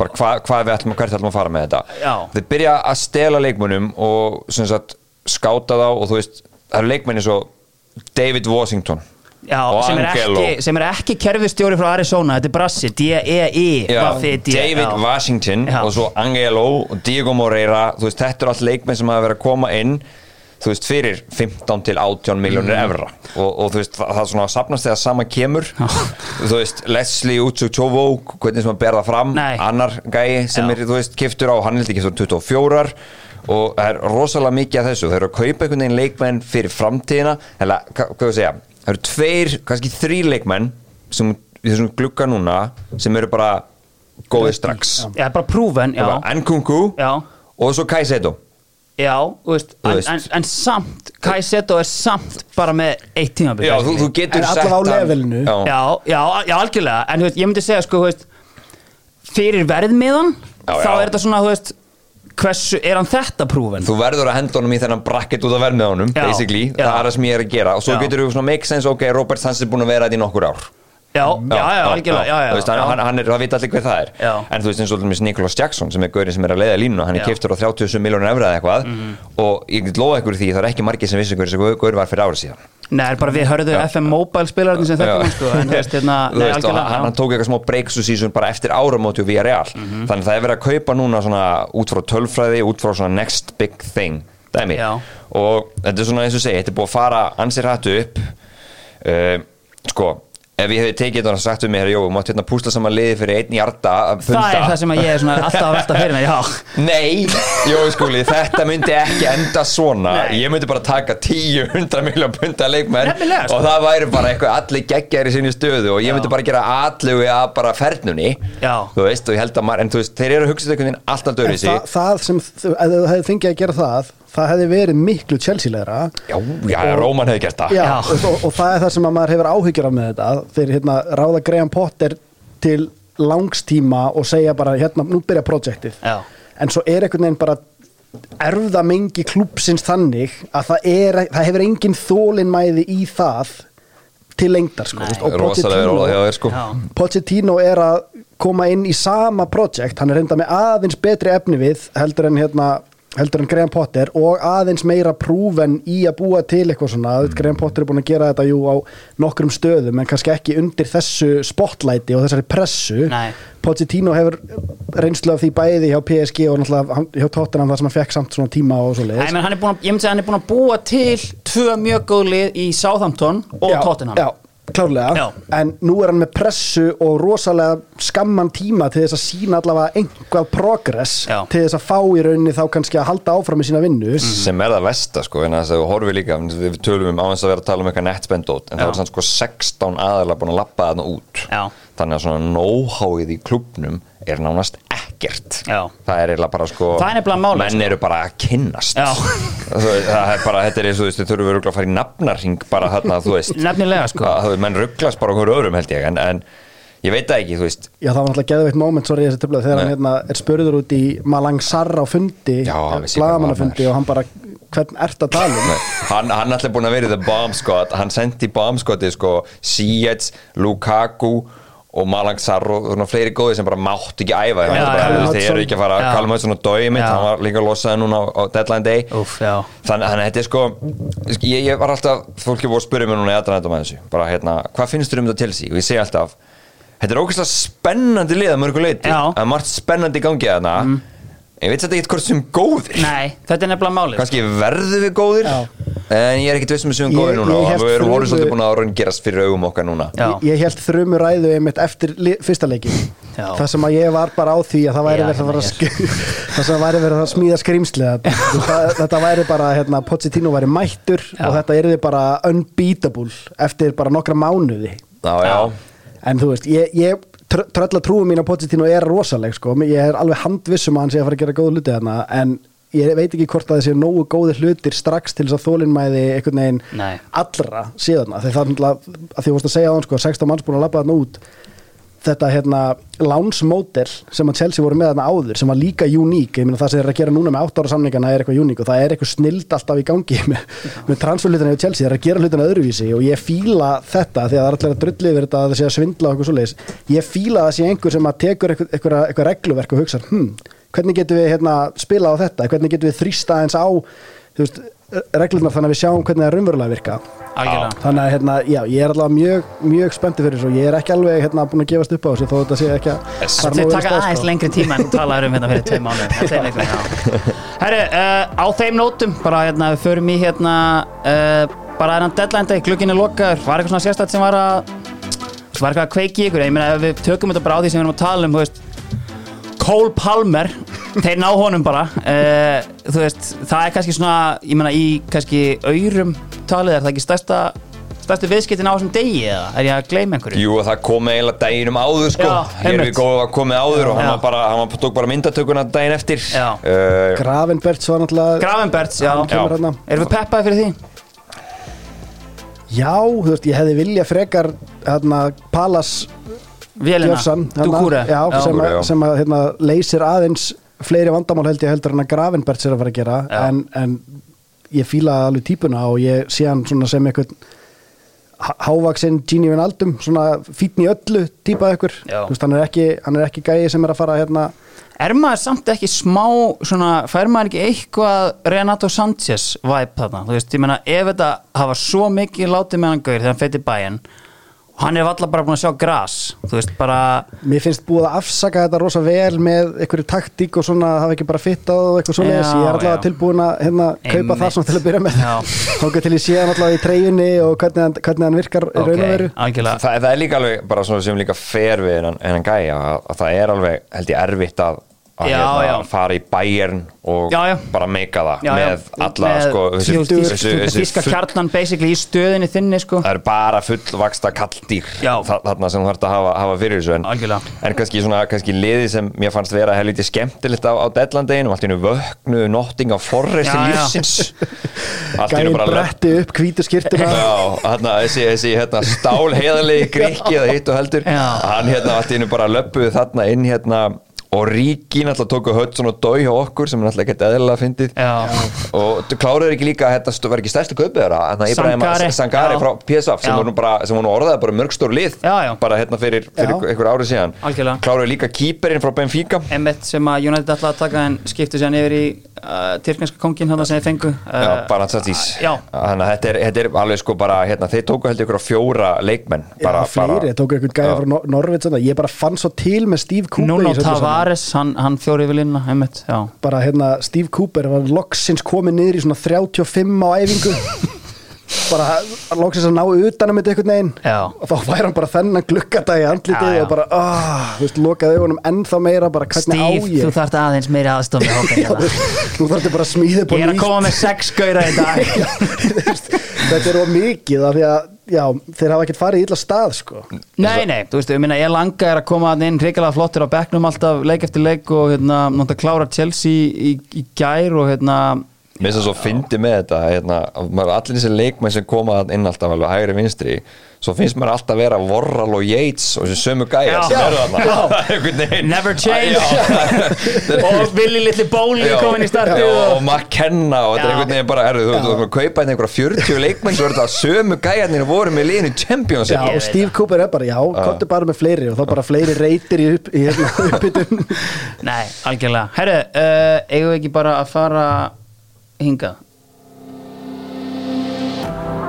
Bara hva, hvað við ætlum að hvert ætlum að fara með þetta. Já. þeir byrja að stela leikmunum og sagt skáta þá og þú veist, það eru leikmenni svo David Washington Já, og sem er, Angelo. ekki, sem er ekki kerfistjóri frá Arizona, þetta er Brassi, D-E-I Buffy, D- David já. Washington og svo Angelo og Diego Moreira. Þú veist, þetta eru allt leikmenn sem hafa verið að koma inn þú veist, fyrir 15 til 18 miljónir Mm. evra. Og, og þú veist, það, það er svona sapnast þegar sama kemur. Þú veist, Leslie Utsukchovo hvernig sem að bera það fram Nei. annar gæi sem Já. er, þú veist, kiftur á hann held ekki svo 24 og það er rosalega mikið af þessu, þau eru að kaupa einhvern veginn leikmenn fyrir framtíðina. Eða, hva- hvað að segja, það eru tveir kannski þrý leikmenn sem þessum glugga núna sem eru bara góðið strax. Já, bara prúven, já, Nkunku já. og svo Kaisedo Já, þú veist, en, en, en samt Kaiseto er samt bara með eitt tímabil. Já, þú, þú getur En sett allavega á levelinu. Já, já, já, já, algjörlega. En þú veist, ég myndi segja, sko, þú veist Fyrir verðmiðan Þá er þetta svona, þú veist hversu, er hann þetta prúven? Þú verður að henda honum í þennan bracket út af verð með honum Já, basically, já. það er það sem ég er að gera. Og svo Já. getur þú svona make sense, ok, Robert Sands er búin að vera þetta í nokkur ár Já, já, já, algjörlega, já, já, Þú veist, hann, já. hann, hann er, það veit allir hver það er. Já. en þú veist eins og til Nicholas Jackson sem er gaurinn sem er að leiða línu hann er keiftur á 37 miljónur efra eða eitthvað. Og ég get lofa ykkur því það er ekki margir sem vissi hver þessi gaur var fyrir ára síðan. Nei, er bara við hörðu. FM Mobile spilararnir sem Já. hann sko, en veist, hérna, nei, veist, hann, hann tók eitthvað smá breaksu season bara eftir áramóti og við real Mhm. þannig að það er verið að kaupa núna svona út frá tölfræði, út frá svona next big thing og þetta er svona eins og segi, þetta er búið að fara ansir hættu upp. Uh, sko ef ég hefði tekið þetta og sagt um mig, herra, jó, þú mátt hérna púsla saman liði fyrir einn hjarta að Það er það sem að ég er svona alltaf að velta fyrir mér, já Nei, Jói skúli, þetta myndi ekki enda svona Nei. Ég myndi bara taka 10-100 miljón punta leikmenn Nefnilega, sko. og það væri bara eitthvað allir geggjæri sinni stöðu og ég myndi bara gera allugu að bara fernunni Já. Þú veist, og ég held að maður, en þú veist, þeir eru að hugsa þetta einhvern veginn alltaf dörri En sig það, það sem, þú- ef þú hefði fengið að gera það það hefði verið miklu Chelsea-legra Já, já, Róman hefði gert það Já, Já. Og, og, og það er það sem að maður hefur áhyggjur af með þetta þeir hérna, ráða Graham Potter til langstíma og segja bara hérna, nú byrja projektið Já. en svo er einhvern veginn bara erfða mengi klúpsins þannig að það, er, það hefur engin þólinmæði í það til lengdar sko, Nei. og Pochettino- þér sko. Pochettino er að koma inn í sama projekt, hann er reynda með aðeins betri efni við heldur en hérna heldur en Graham Potter og aðeins meira prúven í að búa til eitthvað svona mm. Graham Potter er búin að gera þetta jú á nokkrum stöðum en kannski ekki undir þessu spotlighti og þessari pressu Nei. Pochettino hefur reynslu af því bæði hjá PSG og náttúrulega hjá Tottenham þar sem hann fekk samt svona tíma og svo að, ég myndi að hann er búin að búa til tvö mjög góð lið í Southampton og Tottenham Já, klárlega Já. En nú er hann með pressu og rosalega skamman tíma til þess að sína allavega einhvað progress Já. til þess að fá í rauninni þá kannski að halda áfram með sína vinnu sem er það versta sko en þess að við horfum líka við tölum um á þess að vera að tala um eitthvað nettspendót en það Já. var sann sko 16 aðalega búin að lappa þarna út Já. þannig að svona know-howið í klubnum er nánast ekkert Já. það er eiginlega bara sko Það er nefnilega málið, menn sko. eru bara að kynnast Já. það það er bara, þetta er eins og þú veist þau þurfum örugglega að fara í nafnarring bara þarna þú veist Nefnilega sko það, þú menn rugglast bara okkur öðrum held ég en, en ég veit það ekki, þú veist Já, það var náttúrulega geðveitt moment, sorry, þessi töfla þegar hann Nei. hérna, er spurður út í Malang Sarr á fundi, hann blagamannafundi og hann bara, hvern ert að tala um? Nei, hann, hann alltaf búin að vera í the bomb squad hann sendi bomb squadi sko Sietz, Lukaku og Malang Sarr og svona fleiri góði sem bara mátt ekki æfa Já, bara, þú veist, þeir eru ekki að fara að kalla með svona dói mitt, hann var líka losaði núna á, á deadline day. Úf, þannig að þetta er sko ég, ég var alltaf, fólki voru að spyrja mér núna í aðræðum að þessu, bara hérna, hvað finnst þér um þetta til sí og ég segi alltaf, þetta er ógeðslega spennandi lið að mörgu leiti, Já. að margt spennandi í gangi að þarna ég veit þetta ekki hvort sem góðir. Nei, þetta er nefnilega málið kannski verðum við góðir. Já. En ég er ekkit vissum að séum Ég- góðir núna og við erum orðið svolítið búin að raungerast fyrir augum okkar núna. Já. Ég, ég held þrjumu ræðu einmitt eftir fyrsta leikin það sem að ég var bara á því að það væri verið að, fara að sk- það sem væri verið að smíða skrýmsli þetta, þetta væri bara, hérna, Pochettino væri mættur Já. og þetta yrði bara unbeatable eftir bara nokkra mánuði. Já, já, en þú veist, ég, ég tr trölla trúum mín á Pochettino er rosaleg sko, ég er alveg handvissum að hann sé að fara að gera góða hluti þarna en ég veit ekki hvort að þessi nógu góðir hlutir strax til þess að þólinmæði einhvern veginn Nei. allra síðan þegar það er náttúrulega, að því þú vorst að segja á hann sko, 16 manns búin að labba þarna út. Þetta hérna lánsmódel sem að Chelsea voru með þarna áður sem var líka uník, ég meina það sem þeir eru að gera núna með 8 ára samningana er eitthvað uník og það er eitthvað snild alltaf í gangi með, með transferlutina í Chelsea, þeir eru að gera hlutina öðruvísi og ég fíla þetta því að það er allir að drulli yfir þetta að það sé að svindla og eitthvað svoleiðis. Ég fíla að það sé einhver sem að tekur eitthvað, eitthvað, eitthvað regluverk og hugsa hm, hvernig getum við hérna, spila á þetta? Hvernig getum við þrýsta eins á veist, reglurnar þannig að við sjáum hvernig það raunverulega virka? Algjörlega. Þannig að hérna, já, ég er allavega mjög, mjög spenntið fyrir þessu og ég er ekki alveg hérna, búin að gefast upp á þessu þó þetta sé ekki að af taka aðeins sko. lengri tíma en talaður um hérna fyrir tvei mánu Herru, uh, á þeim nótum bara hérna, við förum í hérna uh, bara þennan deadline day, glukkin er lokaður. Var eitthvað svona sérstætt sem var að var eitthvað að kveiki ykkur, ég meina ef við tökum þetta bara á því sem við erum að tala um, þú veist Cole Palmer, þeir ná honum bara uh, þú veist, það er kannski svona, ég meina í kannski aurum talið, er það ekki stærsta stærstu viðskiptin á þessum degi eða er ég að gleyma einhverju? Jú, það kom eiginlega daginum áður sko Já, Hér við góðum að komið áður og hann Já. var bara, hann var, tók bara myndatökuna daginn eftir Já. uh, Gravenberts var náttúrulega Gravenberts, já, Já. hérna. Erum við peppaði fyrir því? já, þú veist, ég hefði vilja frekar hérna, Palas Vélina, Dukure já, sem, Dukure, að, já. sem að hérna, leysir aðeins fleiri vandamál held ég heldur en að Gravenberts er að fara að gera. Já. en, en ég fíla alveg típuna og ég sé hann svona sem eitthvað hávaksinn Gini Vinaldum svona fítn í öllu típa ykkur Já. Þú veist, hann, er ekki, hann er ekki gæi sem er að fara hérna. Er maður samt ekki smá svona, fær maður ekki eitthvað Renato Sanchez vibe þarna? Þú veist, ég meina, ef þetta hafa svo mikið látið með hann gaur þegar hann feitir bæinn hann er alltaf bara búin að sjá gras þú veist, bara Mér finnst búið að afsaka þetta rosa vel með einhverju taktík og svona hafa ekki bara fittað og eitthvað svona Já, ég er já. tilbúin að hérna, kaupa það svona til að byrja með. Já. Þóka til ég sé hann allavega í treyjunni og hvernig hann, hvernig hann virkar í raun og veru. algjörlega. Það, það er líka alveg bara svona sem líka fer við hennan, hennan gæja að, að það er alveg held ég erfitt að, að Já, hérna, já. fara í bæjarn og Já, já. bara meika það Já, já. með alla sko, full- kjarnan basically í stöðinni þinni sko það er bara fullvaksta kalldýr þarna sem þú þarfst að hafa, hafa fyrir þessu en, Algjörlega. en kannski, svona, kannski liði sem mér fannst vera helviti skemmtilegt á, á deadlandeginu, allt í hennu vöknu notting á forresti lífsins bara bretti upp hvítu skýrtuna Já, hérna, þessi, þessi hérna, stál heiðalegi grikki eða hitt og heldur hann hérna allt í hennu bara löpuð þarna inn hérna og Ríki náttúrulega tóku Hudson og Dói hjá okkur sem er náttúrulega ekkert eðlilega fyndið Já. og þú kláruður ekki líka þetta stu- var ekki stærstu kaupið þeirra þannig að Ibrahim. Sangari Já. frá PSV sem voru bara, sem voru orðaði bara mörgstór lið Já, já. bara hérna fyrir, fyrir einhver árið síðan Algjörlega. kláruður líka kýperinn frá Benfica Emmett sem að United ætlaði að taka en skiptu sér yfir í uh, tyrkneska kongin hann sem þeir fengu uh, Já, bara Tsatsís Já. Þannig að þetta er, þetta er alveg sko bara hérna, þeir tóku heldur ykkur á fjóra leikmenn bara, Já, fleiri, Tavares, hann, hann fjóri yfir línuna Emmett, já. Bara hérna Steve Cooper var loksins komið niður í svona 35 á æfingu. Bara loksins að ná utanum þetta einhvern veginn. Já. og þá væri hann bara þennan glukkadag í andlitið Já, og bara, þú veist, lokaði augunum ennþá meira, bara hvernig á Steve, þú þarft aðeins meiri aðstof með hópin Já, þú þarf þetta bara að smíða Ég er að koma með sex gauðra í dag. Þetta er of mikið af því að já, þeir hafa ekkert farið í illa stað sko. Nei, nei, þú veist, ég minna, ég langa er að koma inn hrikalega flottir á bekknum alltaf leik eftir leik og hérna, náttúrulega klára Chelsea í, í gær og hérna Mér finnst það svo fyndi með þetta hérna, að maður- allir þessi leikmenn sem koma inn alltaf alveg hægri vinstri svo finnst maður alltaf vera Vorral og Yates og þessi sömu gæjar sem eru þarna. Never change. Og Willi litli bóli komin í startið Já, og... og McKenna og þetta er einhvern veginn bara erðu, þú þú- þú kaupa hérna einhverja 40 leikmenn svo er þetta sömu gæjarnir voru með liðinu Championship. Já, og Steve Cooper er bara, já, komdu bara með fleiri og þá bara fleiri reytir í, upp, í hérna, uppbytun. Nei, algjörlega. Herru, uh, eigum við ekki bara að fara hingað.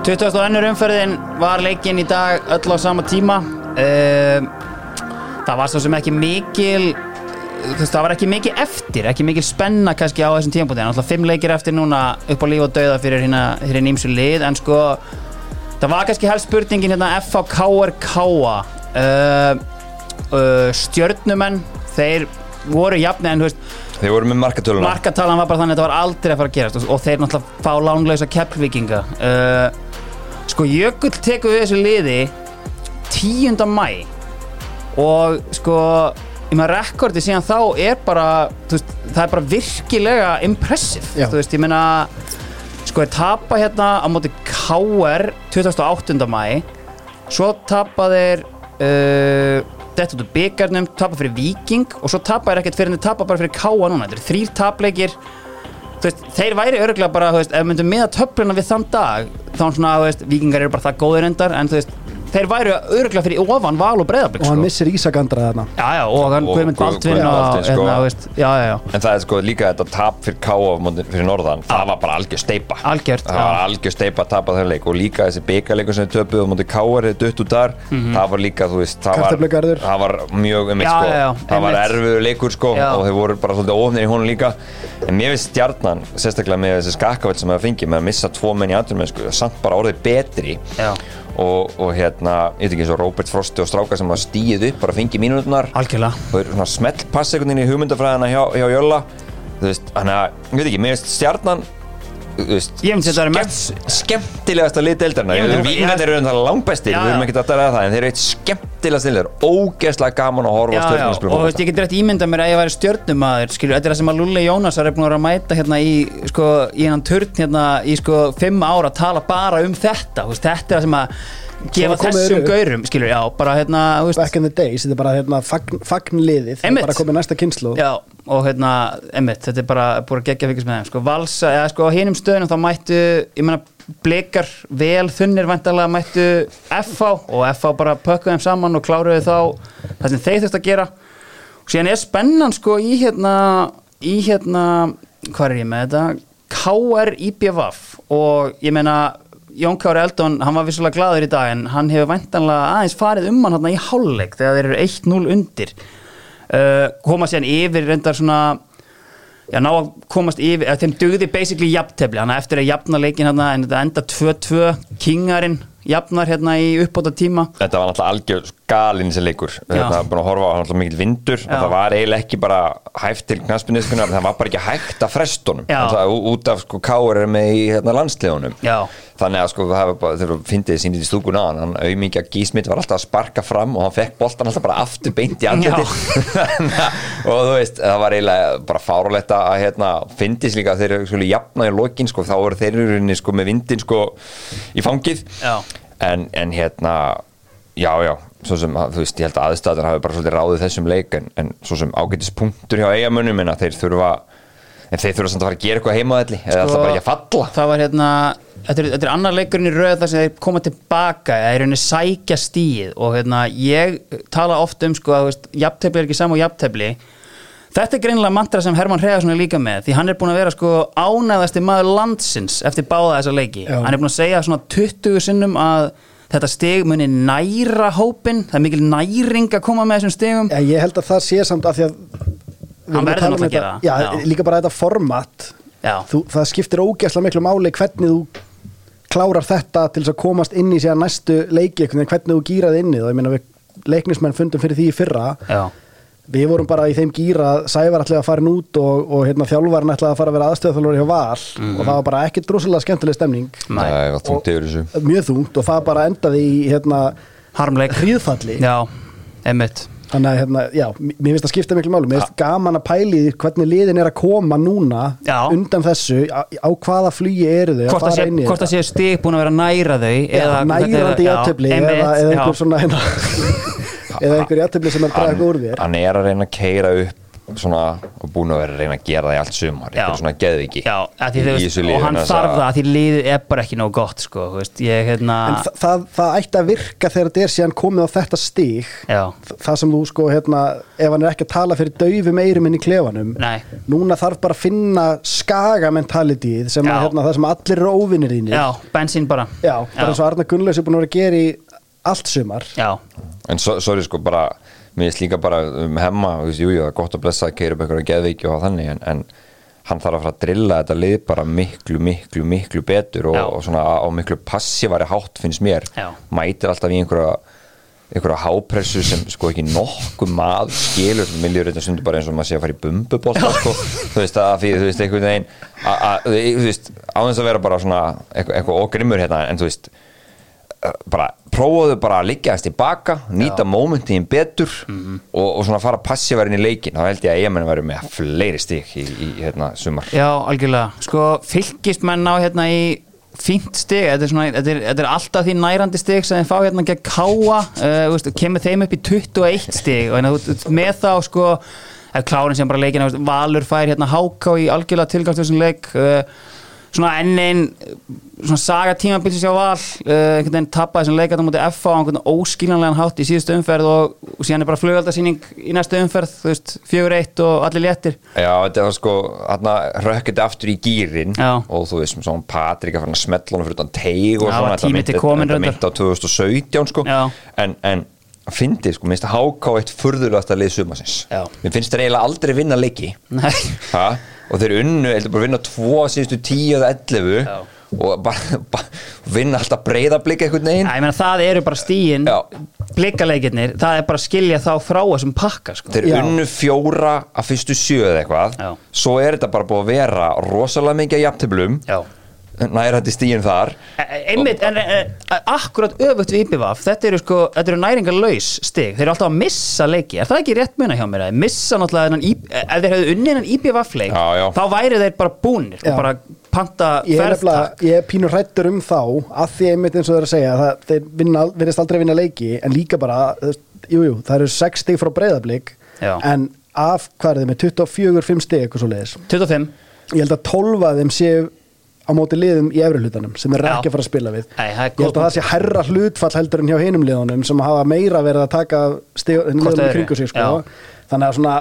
20. og ennur umferðin var leikinn í dag öll á sama tíma. Uh, Það var svo sem ekki mikil það var ekki mikil eftir ekki mikil spenna kannski á þessum tímabúti en alltaf fimm leikir eftir núna upp á líf og dauða fyrir hérna nýmsu lið en sko það var kannski helst spurningin hérna FHKRK uh, stjörnumenn þeir voru jafni en þú veist Þeir voru með markatöluna markatalan var bara þannig að þetta var aldrei að fara að gerast og, og þeir náttúrulega fá lánlausa keppvikinga uh, sko Jökull tekur við þessu liði 10. mæ og sko ég með rekordi síðan þá er bara veist, það er bara virkilega impressive Já. þú veist, ég meina sko er tapa hérna á móti KR 28. mæ svo tapa þeir uh, þetta út úr byggarnum, tapa fyrir Viking og svo tapa þeir ekkert fyrir en þeir tapa bara fyrir K.A. núna þetta eru þrýr tapleikir veist, þeir væri örgulega bara, þú veist, ef við myndum miða töfluna við þann dag, þá svona, þú veist, vikingar eru bara það góðir endar, en þú veist, þeir væri örgulega fyrir ofan val og breyðarbygg, og hann sko. missir Ísagandra þarna. Já, já, og hann Og Guðmund og, sko. hérna, veist, já, En það er sko líka þetta tap fyrir K.O. móti- fyrir Norðan, það var bara algjör steipa Algjört, Það var algjör steipa að tapa þeim leik. Og líka þessi byggarleikur sem á móti K.R. hefði dutt út þar, það var líka, þú veist það var, það var mjög um Já, sko, já, já, það var erfiður leikur sko Já. og þeir voru bara svolítið ofnir í honum líka. En mér finnst stjarnan, sérstaklega með þessi skakkavell sem það fengið með að missa tvo menn í andrumennsku og, og hérna, ég veit ekki eins og Róbert Frosti og Stráka sem var stíið upp, bara fengið mínútunar algjörlega. og er svona smelt pass einhvern veginn í hugmyndafræðina hjá, hjá Jölla þú veist, þannig að, ég veit ekki, mér veist stjarnan þú veist, Ég myndi þetta að myndi- veit, vingarnir eru langbestir, Já, við erum ekki að tala um það en þeir eru eitt skemmtilegast lið, ógeðslega gaman að horfa já, og ég get rétt ímyndað mér að ég væri stjörnumadur skilju, þetta er það sem að Lulli Jónasar er búin að mæta hérna í, sko, í hennan turn hérna í, sko, fimm ára að tala bara um þetta, þú veist, þetta er það sem að gefa þessum gaurum, skilju, já, bara hérna, þú veist back in the days, þetta er bara hérna, fagn, fagnliðið, það er bara komið næsta kynslu Já, og hérna, emmitt, þetta er bara búin að gegja fyrkast með þeim, sko, valsa eða sko á hinum stöðunum þá mættu ég meina, blikar vel þunnir væntalega mættu FH og FH bara pökkuð þeim saman og kláruðu þá það sem þeir þurft að gera. Og síðan er spennan sko í hérna í hérna, hvað er ég með þetta? KR IBVF og ég meina Jón Kári Eldon, hann var vissulega gladur í dag en hann hefur væntanlega aðeins farið um hann hérna í hálfleik þegar þeir eru 1-0 undir uh, koma síðan yfir reyndar svona já, ná að komast yfir, eða þeim dugði basically jafntefli, hann eftir að jafna leikin hérna en þetta enda 2-2, Kingarinn jafnar hérna í uppbóta tíma Þetta var náttúrulega algjör galinn þessi leikur. Þetta var búin að horfa á náttúrulega mikil vindur. Það var eiginlega ekki bara hæft til knaspinniskunar það var bara ekki hægt að frestunum út af sko káur með í hérna, landsliðunum. Já. Þannig að sko það var bara, þegar þú fyndið sínið í stúkun á hann, hann auðmíkja gísmitt var alltaf að sparka fram og hann fekk boltan alltaf bara aftur beint í andletin og þú veist, það var eiginlega bara fárulegt að hérna, fyndis líka þeir skulle jafna í lokin sko, þá voru þeir rauninni sko með vindin sko í fangið. En, en hérna já, já, svo sem, þú veist, ég held að aðstæðan hafi bara svolítið ráðið þessum leik en, en svo sem ágætis punktur hjá eigamönnum en að þeir þurfa en þeir þurfa samt að fara að gera eitthvað heimaðalli eða alltaf bara ekki að falla. það var hérna þetta er, þetta er annar leikurinn í röð þar sem þeir koma tilbaka eða er rauninni sækja stíð og hérna ég tala oft um sko að jafntefli er ekki saman og jafntefli. Þetta er greinilega mantra sem Hermann Hregason er líka með því hann er búin að vera sko ánæðasti maður landsins eftir báða þessa leiki. Já. hann er búin að segja svona 20 sinnum að þetta stig muni næra hópin það er mikil næring að koma með þessum stigum. Já, ég held að það sé samt af því að Hann verður um náttúrulega að gera það. Já, Já. líka bara þetta format Já. þú, það skiptir ógeðslega miklu máli hvernig þú klárar þetta til þess að komast inn í síðan næstu leiki hvernig þú gýraði inni og ég meina við leiknismenn fundum fyrir því í fyrra Já. við vorum bara í þeim gýra að Sævar ætlaði að fara út og, og hérna, þjálfarinn ætlaði að fara að vera aðstöðþjálfur hjá Val Mhm. og það var bara ekkert droslega skemmtileg stemning það yfir þessu mjög þungt og það bara endaði í hérna, harmleik hríðfalli Já, emmitt Þannig að, hérna, já, mér finnst það skipta miklu málu Mér finnst gaman að pæli hvernig liðin er að koma núna Já. undan þessu á, á hvaða flugi eru þau að hvort sé, fara inn í hvort það sé stig búin að vera að næra þau Já, eða, nærandi já, játtöfli eða, eða einhver já. svona hérna, eða einhver játtöfli sem er að draga úr þér hann er að reyna að keira upp svona, búin að vera að reyna að gera það í allt sumar eitthvað svona geðviki Í- í og hann þarf að- það að því liðið er bara ekki nóg gott sko, þú veist, ég hérna En þa það, það ætti að virka þegar þetta er síðan komið á þetta stig. Já, það sem þú sko, hérna, ef hann er ekki að tala fyrir daufum eirum inn í klefanum Nei. núna þarf bara að finna skagamentalitíð sem að, hérna, það sem allir eru óvinnir þínir. Já, bensín bara. Já, bara eins og Arna Gunnlaus er búin að vera að gera í allt sumar. Já, En so, sorry sko bara Mér finnst líka bara um hemma þú veist, Jú, jú, það er gott að blessa að keira upp eitthvað geðviki og þannig en, en hann þarf að fara að drilla þetta lið bara miklu, miklu, miklu betur og, og svona á miklu passívari hátt finnst mér. Já. mætir alltaf í einhverja einhverja hápressu sem sko ekki nokkuð maður skilur. Miljur þetta stundur bara eins og maður sé að fara í bumbubólta sko, þú veist að því þú veist einhvern veginn að- að- þú veist á þess að vera bara svona eitthvað, eitthvað okrimur hérna en þú veist bara prófaðu bara að liggja þess tilbaka nýta momentin betur og, og svona fara passíverðin í leikin þá held ég að ég verið með fleiri stík í, í hérna sumar. Já, algjörlega. Sko, fylgist menn á hérna í fínt stig, þetta er, svona, þetta, er, þetta er alltaf því nærandi stig sem þeir fá hérna gegn káa, uh, veist, kemur þeim upp í 21 stig. Og hérna, með þá sko, klárin sem bara leikina veist, Valur fær hérna háká í algjörlega tilgangslösum leik. Uh, svona enn einn svona saga tímabilsins hjá Val uh, einhvern veginn tappaði þessum leikata mútið F á einhvern óskiljanlegan hátt í síðustu umferð og, og síðan er bara flugaldarsýning í næstu umferð þú veist, fjögur eitt og allir léttir. Já, þetta var sko, hérna rökkið aftur í gýrin og þú veist, svona Patrik að fara að smetla honum fyrir utan teig og Já, svona til kominn þetta myndi á 2017 sko. Já. en, en að fyndi, sko, minnst að háká eitt furðulegasta lið sumasins Já. mér finnst þeir eiginlega aldrei vinna leiki? Og þeir unnu, heldur bara að vinna tvo síðustu 10 eða 11 Já. og bara, bara vinna alltaf breyðablika einhvern veginn Já, ég meina það eru bara stíin blikaleikirnir, það er bara að skilja þá frá þessum pakka sko. þeir Já. unnu fjóra að fyrstu sjö eða eitthvað Já. svo er þetta bara búið að vera rosalega mikið jafntöflum Já. Nærandi stíin þar. E- e- einmitt, en, en, en akkurat öfugt við IPVF, þetta eru sko þetta eru næringarlaus stig, þeir eru alltaf að missa leiki, er það ekki rétt muna hjá mér að þeir missa náttúrulega ef þeir hefðu unnið þennan IPVF leik, Já, já. þá væri þeir bara búnir, sko, Já. bara panta er, ferðtak. ég er pínur hrættur um þá að því einmitt eins og þeir að segja það, þeir vinna, virðist aldrei vinna leiki en líka bara, veist, jú, jú, það eru 6 stig frá breyðablík en af hvað er þið með 24-5 steg eitthvað svo leiðis 25 ég held að 12 af þeim séu á móti liðum í efri hlutanum sem er ekki að fara að spila við. Er ég held að það sé herra hlutfall heldur en hjá hinum liðunum sem hafa meira verið að taka öðru, kringu sig sko. þannig að svona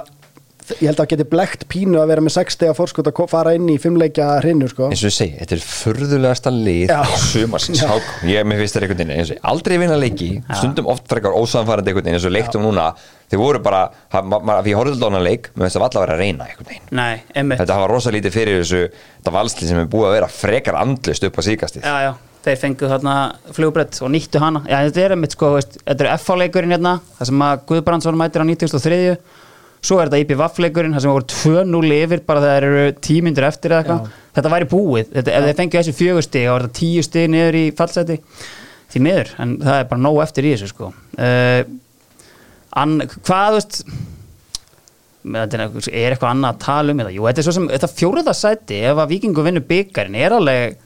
ég held að það geti blekt pínu að vera með 6 steg að fórskot að fara inn í fimmleikja hrinnu sko. eins og ég segi, þetta er furðulegasta lið Já. sumarsins, Já. Ég mér finnst þetta einhvern veginn, eins og ég, aldrei vinna leiki stundum oft frekar ósamfærandi einhvern veginn eins og leiktum núna, þeir voru bara alltaf á hana leik, mér finnst það valla að vera að reyna einhvern veginn, Nei, þetta hafa rosa lítið fyrir þessu þetta valslið sem er búið að vera frekar andlust upp á síkastið, Já, já, þeir fengu þarna flugbrett og nýttu hana. Já, þetta er einmitt sko, veist, þetta er FH-leikurinn hérna það sem að Guðbrandsson mætir á 93 svo er þetta IPVAF-leikurinn það sem voru 2-0 yfir bara þegar eru tímyndur eftir eða eitthvað. Þetta væri búið, þetta, ef þeir fengju þessu fjögur stig þá er þetta 10 stig niður í fallseti. Því miður, en það er bara nóg eftir í þessu sko. Uh, an, hvað, þú veist er eitthvað- annað að tala um þetta? Jú, þetta er svo sem, þetta fjóruða sæti ef að vikingu vinnur byggarinn er alveg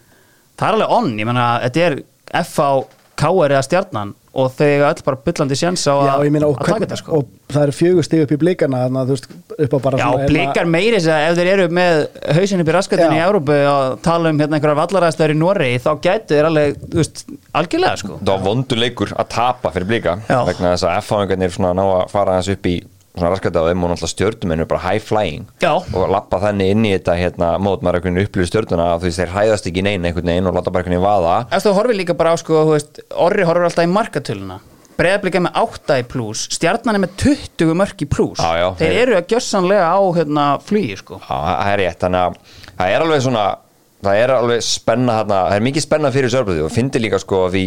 það er alveg onn, ég menna þetta er FH, KR eða stjarnan og þau eiga öll bara bullandi sjans á að og, taka þetta sko og það eru fjögur stig upp í blikana þannig að þú veist, upp á bara Já, svona, hérna- blikar meiri þess að ef þeir eru með hausin upp í raskatinn í. Európu og tala um hérna einhverjar vallaræðstöður í Noregi þá gætu þeir alveg, þú veist, algjörlega sko það var vondur leikur að tapa fyrir blika, Já. vegna þess að F-fáingarnir svona ná að fara hans upp í svona raskata á þeim og náttúrulega stjörnumenn er bara high flying Já. og lappa þannig inn í þetta hérna, mót maður einhvern upplýðu stjörnuna að þú veist þeir hræðast ekki neina einhvern veginn og láta bara einhvern veginn vaða Ef þú horfir líka bara á sko, veist, Orri horfir alltaf í markatöluna Breiðablika með 8 í pluss Stjarnan er með 20 mörk í pluss Þeir þeir- eru að gjössanlega á hérna, flugi sko. Já, það er rétt, þannig að það er alveg svona, það er alveg spenna þarna, það er mikið spenna fyrir sörblöðu og fyndi líka sko því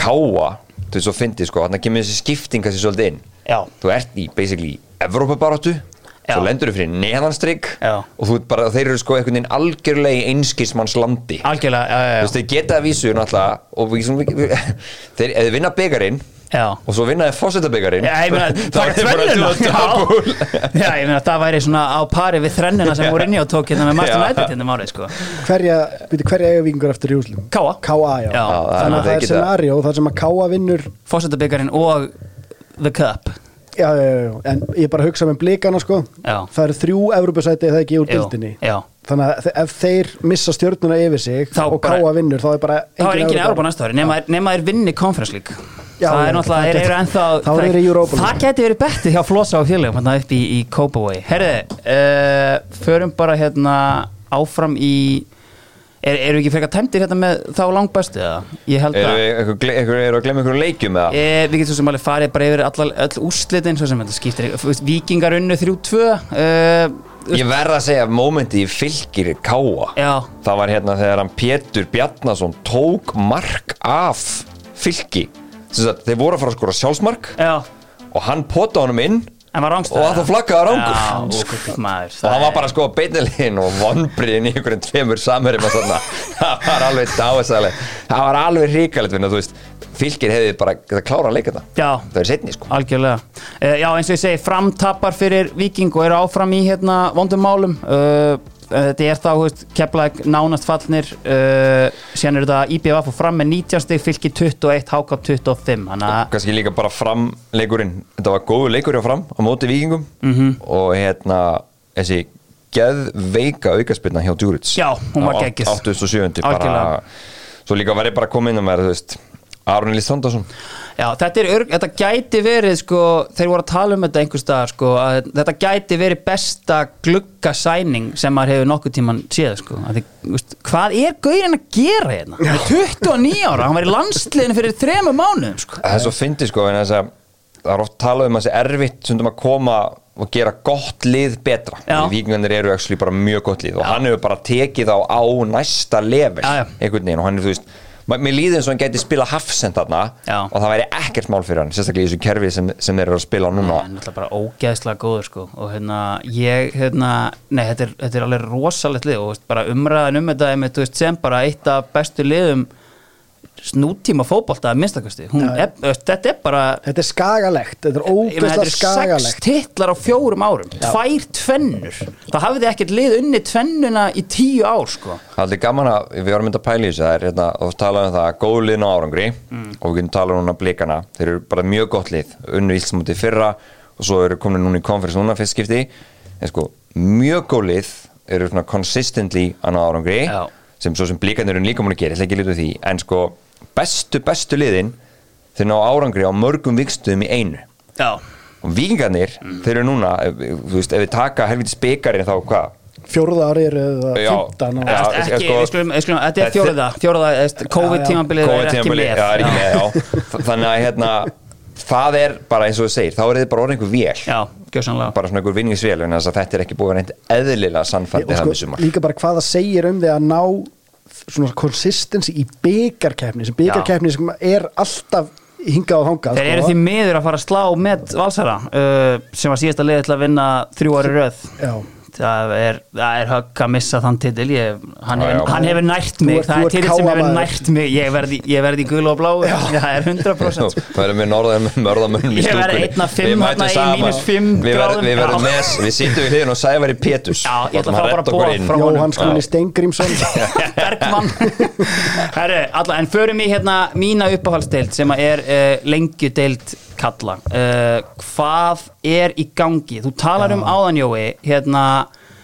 káa, þú veist svo fyndi sko, þarna kemur þessi skipting þessi svolítið inn. Já. Þú ert í basically Evrópabaráttu, Já. svo lendur þú fyrir neðanstrygg Já. og þú bara, þeir eru sko einhvern veginn algjörlega í einskismanns landi. Algjörlega, já, já, Þú veist, þeir geta að vísu náttúrulega og við, við, við, þeir, ef þið vinna byggarinn já. og svo vinna þeir fósetabygarinn Já, ég meina, þá taka er þið bara tvennuna double. Já, Já, ég meina, það væri svona á pari við þrennuna sem voru inni og tók hérna með Já. United hérna um árið, sko hverja, hverja eiga vikingur eftir já. Já, það er þannig að það er scenario þar sem að Káa vinnur Fósettabyggarinn og The Cup já, já, já, en ég er bara hugsa með blikana sko, Já. það eru þrjú Evropasæti eða ekki úr Jú, dildinni já. þannig að þe- ef þeir missa stjörnuna yfir sig Þá og bara- Káa vinnur, þá er bara Það var engin Evrópa. Næsta ári nema, nema þeir vinni Conference League Já, Það já, er náttúrulega, það þeir geti- eru ennþá þá er þeir í Europa League. Það geti verið bettið hjá Flossa og félagum hérna upp í, í Kópavói Herði, uh, förum bara hérna áfram í er, Eru ekki frekar tæmdir hérna með þá langbæstu eða? Ég held að eru að glemma einhverjum leikjum eða? e, Við getum svo sem alveg farið bara yfir all, all úrslitin svo sem þetta skiptir Víkingar unnu 3-2 uh, Ég verð að segja að mómenti í fylgir káa Já, Það var hérna þegar hann Pétur Bjarnason tók mark af að þeir voru að fara að skora sjálfsmark já. og hann pota honum inn En var rángstæð Og að þú flaggaði rángur. Já, úf, maður og hann var bara sko beinnilegin og vonbriðin í einhverjum tveimur samherjum og svona. Það var alveg dáðsæðileg það var alveg ríkalegt þú veist, fylgir hefði bara getað klára að leika þetta Já, það er setni sko. Algjörlega. Uh, já, eins og ég segi, framtappar fyrir Viking og eru áfram í hérna vondum málum. Uh, þetta er þá, keflaðið nánast fallnir. Uh, síðan eru þetta IBF og fram með 19 stig, fylki 21, HK 25. Þannig að, kannski líka bara fram leikurinn þetta var góður leikur hjá fram á móti vikingum Mhm. -hmm. og hérna þessi geðveika aukaspilna hjá Djuric Já, hún var geggjuð. 87. bara svo líka var ég bara að koma inn og veist Aron Elís Þondarsson já, þetta er, þetta gæti verið, sko, þeir voru að tala um þetta einhvers staðar, sko, þetta gæti verið besta gluggasæning sem maður hefur nokkuð tíman séð, sko. Þú veist, hvað er gaurin að gera hérna? Hann er 29 ára, hann var í landsliðinu fyrir þrema mánuðum, sko. það er svo fyndi sko en þess að það er oft talað um að það sé erfitt stundum að koma og gera gott lið betra Já. vikingarnir eru actually bara mjög gott lið og hann hefur bara tekið á á næsta level Já, já. einhvern veginn og hann er þú veist mér líður eins og hann gæti spila hafsend þarna Já. og það væri ekkert mál fyrir hann sérstaklega í þessu kerfi sem, sem þeir eru að spila núna hann er náttúrulega bara ógeðslega góður sko og hérna ég hérna nei þetta er, þetta er alveg rosalegt lið og veist, bara umræðan um þetta sem bara eitt af bestu liðum nútíma fótbolta að minnstakosti Hún Já, já. er, þetta er bara þetta er skagalegt, þetta er þetta er sex skagalegt. titlar á fjórum árum. Tvær tvennur. Það hafði ekkert lið unni tvennuna í tíu ár sko. Það er gaman að við varum myndið að pæla í þessu það er hérna, og tala um það, góð liðn á árangri. Mm. og við getum talað um núna blikana. Þeir eru bara mjög gott lið, unnu ílsmúti fyrra og svo eru komin núna í konferens núna fyrst skipti. En sko, mjög góð lið eru svona consistently að ná árangri Já. sem svo sem blíkarnir eru líka múin að gera, ég ætla ekki að líta því. En sko, bestu, bestu liðin þeir ná árangri á mörgum vikstum í einu. Já, og vikingarnir, þeir eru núna þú veist, ef við taka helviti spekarinn þá hvað, fjórða ári eru það Já. 15 og Já. ekki, sko- við skulum, þetta er Þetta- fjóruða Fjóruða, veist, COVID-tímabilið er ekki með. já, er ekki með, já. Þa- þannig að hérna það er bara eins og þú segir, þá er þið bara orðin einhver vél. Já, gjössanlega bara svona einhver vinningsvél en þess að þetta er ekki reynd eðlilega og sannfærdi það sko, með sumar. líka bara hvað það segir um því að ná svona consistency í byggarkeppni sem byggarkeppni sem er alltaf hingað og þangað Þeir eru sko. því miður að fara að slá með Valsara uh, sem var síðasta liðið til að vinna þrjú ári röð Já. Það er, það er högg að missa þann titil ég, hann, Já, já. hann hefur nært Þú mig það þú er titil sem hefur nært mig ég verði, ég verði í gul og blá það er 100% Það er með norðan með mörðamönnum í stúkunni einn af fimm Við mætum saman. Við. Við verðum Já. með, við sittum við hliðin og Sævari Pétus Já, ég ætla að fá bara inn. frá Jóhann honum. Skúli Steingrímsson Bergmann Herru, alla, en förum í hérna mína uppáhaldsteild sem að er uh, lengjudeild kalla. Uh, hvað er í gangi? Þú talar um áðan Jói hérna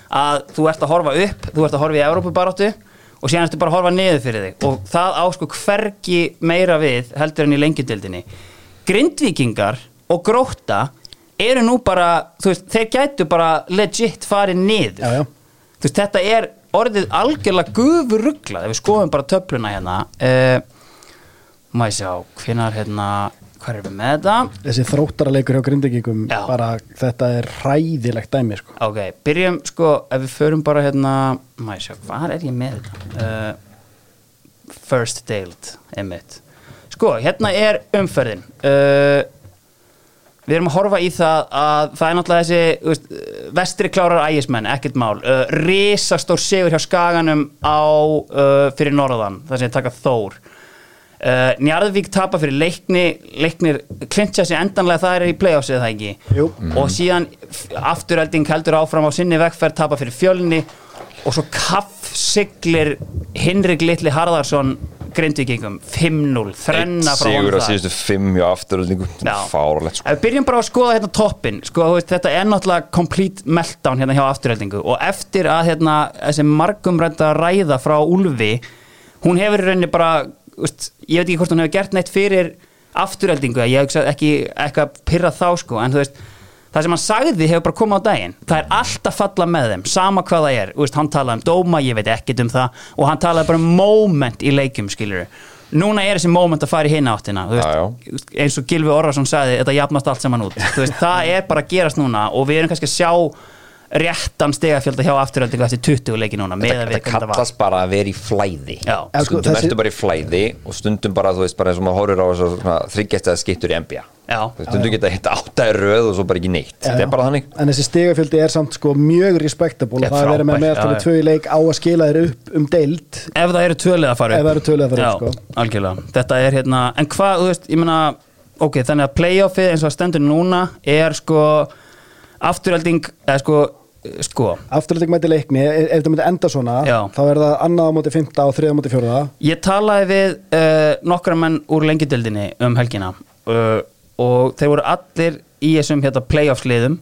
að þú ert að horfa upp þú ert að horfa í Evrópubaráttu og síðan ertu bara að horfa niður fyrir þig. Og það á sko hvergi meira við heldur en í lengjudeildinni. Grindvíkingar og gróta eru nú bara, þú veist, þeir gætu bara legit farið niður. Já, já. þú veist, þetta er orðið algjörlega gufurugla ef við skoðum bara töfluna hérna. Uh, maður sjá, hvenar hérna hvað erum við með þetta? Þessi þróttaraleikur hjá grindekingum Já. bara þetta er hræðilegt dæmi sko. ok, byrjum sko, ef við förum bara hérna maður sjá, hvað er ég með þetta? Uh, first deild einmitt, sko, hérna er umferðin. Uh, við erum að horfa í það að það er náttúrulega þessi veist, vestri klárar ægismenn, ekkert mál. Uh, risastór sigur hjá skaganum á uh, fyrir norðan það sem taka Þór uh, Njarðvík tapa fyrir leikni leiknir klintja sig endanlega það er í playoffsið það ekki? Jú. og síðan f- afturölding heldur áfram á sinni vegferð tapa fyrir fjölni. Og svo kaff siglir Hinrik Litli Harðarsson grindvíkingum 5-0 þrenna frá honum Sigur á þar. síðustu fimm hjá afturöldingu Já. Fáralegt sko. Ef við byrjum bara að skoða hérna toppin sko, þetta er náttúrulega complete meltdown hérna hjá afturheldingu og eftir að hérna, þessi margumrænda ræða frá Úlfi hún hefur í rauninni bara veist, ég veit ekki hvort hún hefur gert neitt fyrir afturheldingu, ég hef ekki eitthvað pyrra þá sko, en þú veist það sem hann sagði hefur bara komið á daginn. Það er alltaf falla með þeim, sama hvað það er. Veist, hann talaði um dóma, ég veit ekkert um það og hann talaði bara um moment í leikjum skilur núna er þessi moment að fara í hinna áttina þú veist, eins og Gilvi Orrason sagði þetta jafnast allt saman út. Veist, það er bara að gerast núna og við erum kannski að sjá réttan stegafjölda hjá afturöldingu eftir 20 leiki núna með að við Þetta kallast bara að vera í flæði. Já. Já, sko, Stundum þessi- ertu bara í flæði og stundum bara, þú veist, bara eins og maður horfir á þessu þryggjast eða skittur í NBA Já. Stundum geta hitt áttæði röð og svo bara ekki neitt. Þetta er bara þannig. En þessi stigafjöldi er samt sko mjög respektabúl Já, og það er verið með meðaltali já, já. tvö í leik á að skila þér upp um deild. Ef það eru tvölið að fara upp. Ef það eru tvö lið að fara upp, Já, sko. algjörlega, þetta er hérna en hvað, þú veist, ég meina ok, þannig að playoffið eins og að stendur núna er sko afturölding, eða sko sko, afturleiting mæti leikni, ef ef þetta myndi enda svona Já. þá er það annað á móti fymta og þriða á móti fjórða. Ég talaði við uh, nokkra menn úr lengjudildinni um helgina uh, og þeir voru allir í þessum hérna, playoff liðum.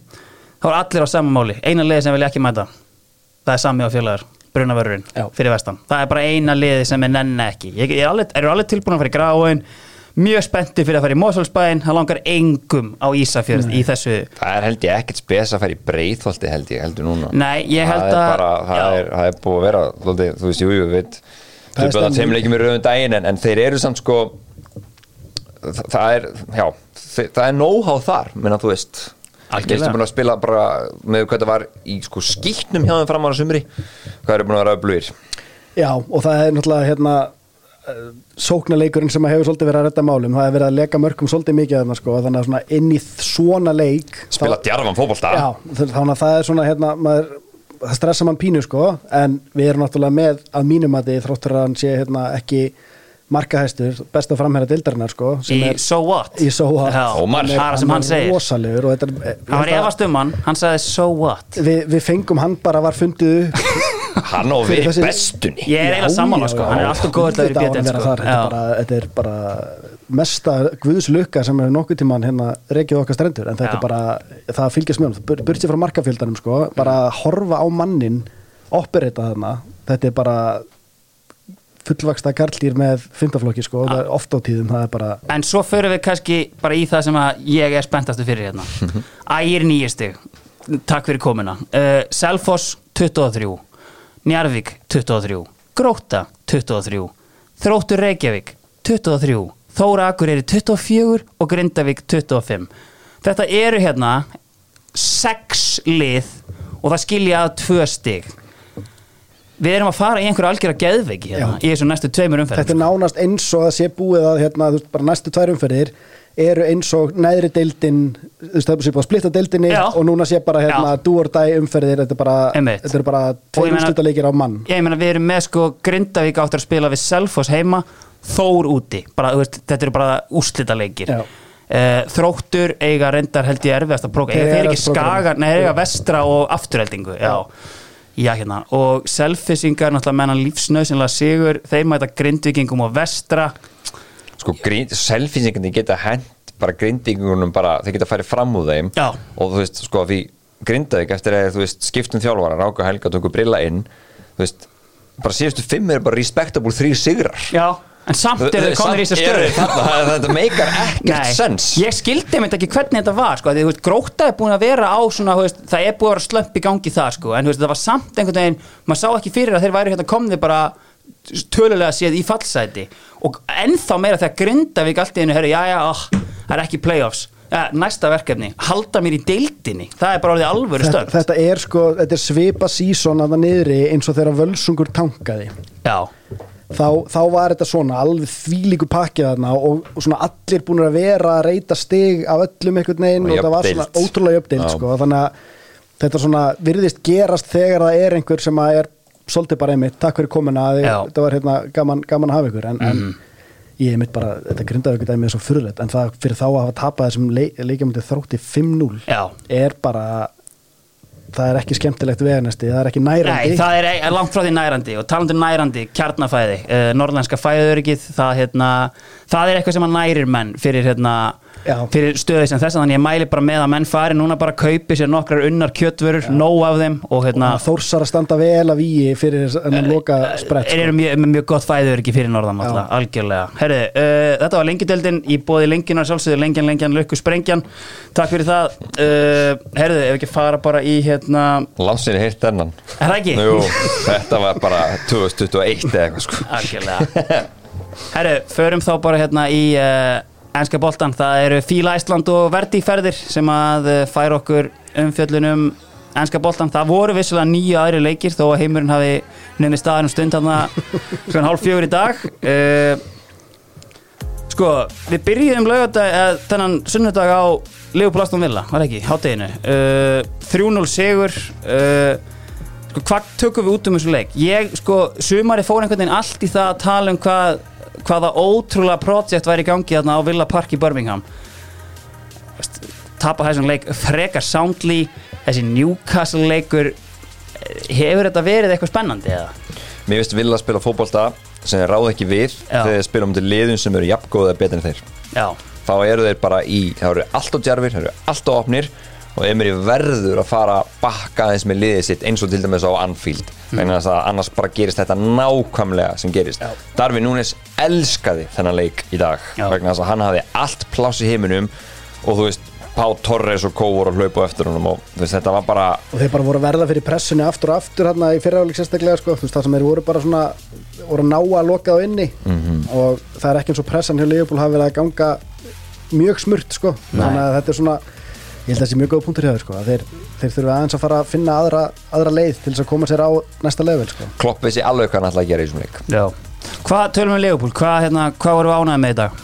Þá voru allir á sama máli, eina liði sem vilja ekki mæta. Það er sami á félagar brunavörurinn fyrir vestan, það er bara eina liði sem er nenni ekki, ég, ég er alveg, tilbúin að fara í gráin mjög spennti fyrir að fara í Mosfellsbæinn. Það langar engum á Ísafjörð í þessu Það er held ég ekkert spes að fara í breyðholti held ég heldur núna. Nei, ég held það er að- bara, það, er, það er búið að vera lóti, þú veist, jú, jú, Það Þau bæða stemning. tveim leikjum í rauðum daginn en, en þeir eru samt sko það, það er, já þe- það er nóháð þar, menna þú veist. Algjörlega. Þeir eru búin að spila bara með hvað það var í sko skýtnum hjá þeim fram ára sumri hvað eru búin að vera öflugir. Já, og það er náttúrulega hérna sóknarleikurinn sem hefur svolítið verið að redda málum það er verið að leka mörgum svolítið mikið þarna, sko, þannig að svona inn í svona leik spila fótbolta. Já, þannig að það er svona hérna, maður, það stressa mann pínu sko en við erum náttúrulega með að mínum að þið þróttur að hann sé hérna, ekki markahæstur, besta framherra dildarinnar sko, sem í er So What? Í So What. Já, Ómar. það er sem hann segir. rosalegur og þetta er hann var efast um hann, hann sagði So What? Við, við fengum hann bara var fundið upp hann og Fyrir við þessi- bestunni. Ég er eiginlega sammála já, sko, hann er alltaf góður til að á vera í sko þetta, er bara, þetta er bara mesta guðslukka sem er nokkuð tíman hérna reykið okkar strendur en þetta er bara, það fylgjast með hann burt sér frá markafjöldanum sko, bara horfa á mannin operita þarna. Þetta er bara fullvaksta karlýr með fymtaflokki sko, og það er oft á tíðum, það er bara En svo förum við kannski bara í það sem að ég er spenntastu fyrir hérna. Ægir nýjastig Takk fyrir komuna. Uh, Selfoss 23 Njarvík 23 Gróta 23 Þróttur Reykjavík 23 Þóra Akureyri 24 og Grindavík 25 Þetta eru hérna sex lið og það skilja að tvö stig. Við erum að fara í einhverju algjöra geðveiki hérna, í þessu næstu tveimur umferðum þetta er nánast eins og það sé búið að hérna, bara næstu tvær umferðir eru eins og neðri deildin þú veist, það er búið að splitta deildinni Já. og núna sé bara hérna, die umferðir þetta er bara, þetta er bara tveir meina- úrslitaleikir á mann. Ég meina við erum með sko Grindavík áttur að spila við Selfoss heima Þór úti, bara, veist, þetta eru bara úrslitaleikir. Já. uh, Þróttur eiga reyndar held ég erfiðast að próka Þeir eiga ekki skaga, nei þeir eiga vestra og afturheldingu já. já. Hérna og Selfissingar náttúrulega menna lífsnausinlega sigur þeir mæta Grindvíkingum og vestra sko, selfinsingandi geta hent bara grindingunum bara, þeir geta farið fram úr þeim. Já. og þú veist, sko, því grindaðik eftir að þú veist, skiptum þjálfara, Ráka Helga tóku brilla inn, þú veist bara síðustu fimm er bara respectable þrý sigrar. Já, en samt eru þeir komnir í þess Samt eru stöðu. þarna, það- þetta meikar ekkert sens. Ég skildi einmitt ekki hvernig þetta var sko, þú veist, gróta er búin að vera á svona, veist, það er búin að vera slömp í gangi það sko, en veist, það var samt einhvern veginn maður sá ekki fyrir að þeir væri hérna komni bara tölulega séð í fallsæti og ennþá meira þegar Grindavík allt í einu, herru, já, já, oh, það er ekki playoffs. Ja, næsta verkefni, halda mér í deildinni. Það er bara orðið alvöru þetta, stönd þetta er sko, þetta er svipa sísón að það niðri eins og þegar völsungur tankaði. Já, þá, þá var þetta svona alveg þvílíku pakkið þarna og, og svona allir búin að vera að reyta stig af öllum einhvern veginn Og og það var svona ótrúlega Já. sko, þannig að þetta svona virðist gerast þegar það er einhver sem að er svolítið bara einmitt, takk fyrir Já. þetta var hérna gaman, gaman að hafa ykkur en, en ég einmitt bara, þetta grindaði ykkur dæmið svo fyrirleitt, en það fyrir þá að hafa tapað þessum leik, leikjumandi þrótti 5-0 Já. er bara það er ekki skemmtilegt veganesti, það er ekki nærandi Nei, það er, er langt frá því nærandi og talandi um nærandi, kjarnafæði uh, norðlenska fæðurikið það, hérna, það er eitthvað sem að nærir menn fyrir, hérna, Já. fyrir stöði sem þess að þannig ég mæli bara með að menn fari núna bara að kaupi sér nokkrar unnar kjötvörur nóg af þeim og hérna og þórsar að standa vel að víi fyrir en loka sprett er sko. eru mjög, mjög gott fæðuriki fyrir norðan alltaf, algjörlega. Herri, uh, þetta var lengjudeldin í bóði lengjunar sjálfsögðu lengjan, lengjan, lukku, sprengjan. Takk fyrir það. Uh, herðu, ef ekki fara bara í hérna Lansinni heilt ennan er það ekki? Jú, þetta var bara 2021 eða eitthvað sko. Algjörlega. Herru, förum þá bara hérna í uh, Ennska boltan, það eru Fíla Æsland og Verdi ferðir sem að uh, færa okkur umfjöllunum Ennska boltan, það voru vissulega nýju aðri leikir þó að heimurinn hafi nefnir staðar um stund þarna svona hálf fjögur í dag. Uh, Sko, við byrjuðum laugardag, eða þennan sunnudag á Leopold Aston Villa, var ekki, hátteginu uh, 3-0 sigur. Sko, hvað tökum við út um þessu leik? Ég, sko, sumari fór einhvern veginn allt í það að tala um hvað hvaða ótrúlega projekt væri í gangi þarna á Villa Park í Birmingham Veist, tapa þessum leik frekar soundly þessi Newcastle leikur eh, hefur þetta verið eitthvað spennandi eða? Mér finnst vilja að spila fótbolta sem þeir ráð ekki við Já. þegar þeir spila um til liðum sem eru jafngóða betur en þeir Já, þá eru þeir bara í, þá eru allt á djarfir, þá eru allt á opnir og Emery verður að fara að bakka aðeins með liðið sitt eins og til dæmis á Anfield. Vegna þess að annars bara gerist þetta nákvæmlega sem gerist. Já. Darvin Núnes elskaði þennan leik í dag Já. vegna þess að hann hafði allt pláss í heiminum og þú veist, Pá Torres og Kó voru að hlaupa eftir honum og þú veist, þetta var bara og þeir bara voru að verða fyrir pressunni aftur og aftur hérna í fyrirháleik sérstaklega sko, þú veist það sem þeir voru bara svona voru að ná að loka þá inni. Mhm. og það er ekki eins og pressan hjá Leopold hafi verið að ganga mjög smurt sko. Þannig að þetta er svona ég held að það sé mjög góð punktur hjá sko að þeir, þeir þurfa aðeins að fara að finna aðra, aðra leið til þess að koma sér á næsta level sko. Klopp vissi alveg hvað hann ætlaði að gera í þessum leik. Já. Hvað tölum við um Leopold? Hvað, hérna, hvað vorum við ánægði með í dag?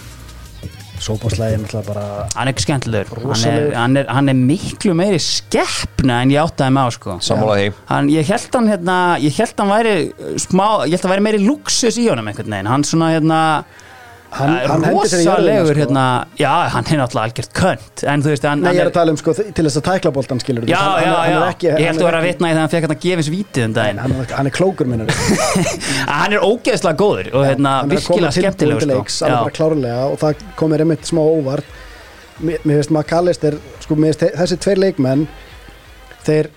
er bara Hann er ekki skemmtilegur. Hann er, hann, er, hann er miklu meiri skeppna en ég áttaði með á sko. Hann, Ég held hann hérna Ég held hann væri smá Ég held hann væri meiri luxus í honum einhvern veginn. Hann svona hérna Hann- hann hendir sér í rosalegur sko. hérna, já, hann er náttúrulega algjört könt. En þú veist, hann, Nei, hann ég er að tala um sko til þess að tækla boltan skilur já, hann, já, hann, já, ekki, ég er að vera að vitna í það að hann fekk hann að gefins vítið um daginn. Hann, er- hann er klókur minnur hann er ógeðslega góður og hérna, að virkilega skemmtilegur til sko. og það komir einmitt smá óvart. Mér finnst maður kallist er sko, þessi tveir leikmenn þeir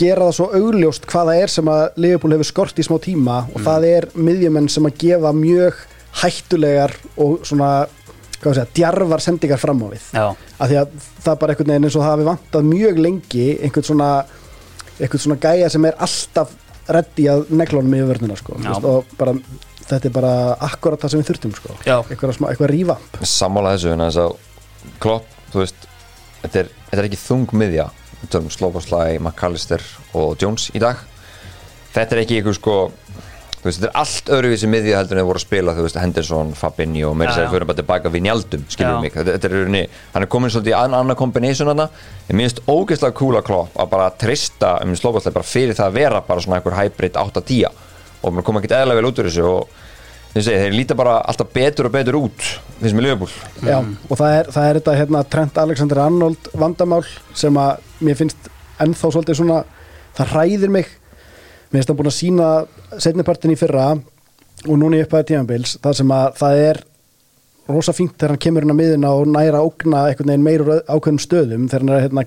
gera það svo augljóst hvað það er sem að Liverpool hefur skort í smá tíma og Mm. það er miðjumenn sem að gefa mjög hættulegar og svona segja, djarfar sendingar fram á við af því að það er bara einhvern veginn eins og það hafi vantað mjög lengi einhvern svona einhvern svona gæja sem er alltaf reddi að neglunum yfir vörnina sko. Já. Þú veist, og bara, þetta er bara akkurat það sem við þurftum sko. Eitthvað, smá, eitthvað rívamp sammála þessu en þess að klopp, þú veist þetta er, þetta er ekki þung miðja við tölum Slóboslæ, McAllister og Jones í dag þetta er ekki eitthvað sko þú veist, þetta er allt öðruvísi miðja heldur en þau voru að spila þú veist, Henderson, Fabinho og meira sér fyrir bara tilbaka við njaldum, skilur Já. mig. Þetta, þetta er rauninni, hann er komin svolítið í annan annan kombination hana, ég minnst ógeðslega að klopp að bara trista um Slóboslæ bara fyrir það að vera bara svona einhver hybrid 8-10 og maður koma ekkert eðla vel út úr þessu og Ég segi, þeir líta bara alltaf betur og betur út finnst mér Liverpool. Já, og það er, það er þetta hérna, Trent Alexander Arnold vandamál sem að mér finnst ennþá svolítið svona það hræðir mig mér finnst hann búin að sína setnipartin í fyrra og núna í upphæði tímabils það sem að það er rosa fínt þegar hann kemur inn á miðina og næra ógna einhvern veginn meirur ákveðnum stöðum þegar hann er að hérna,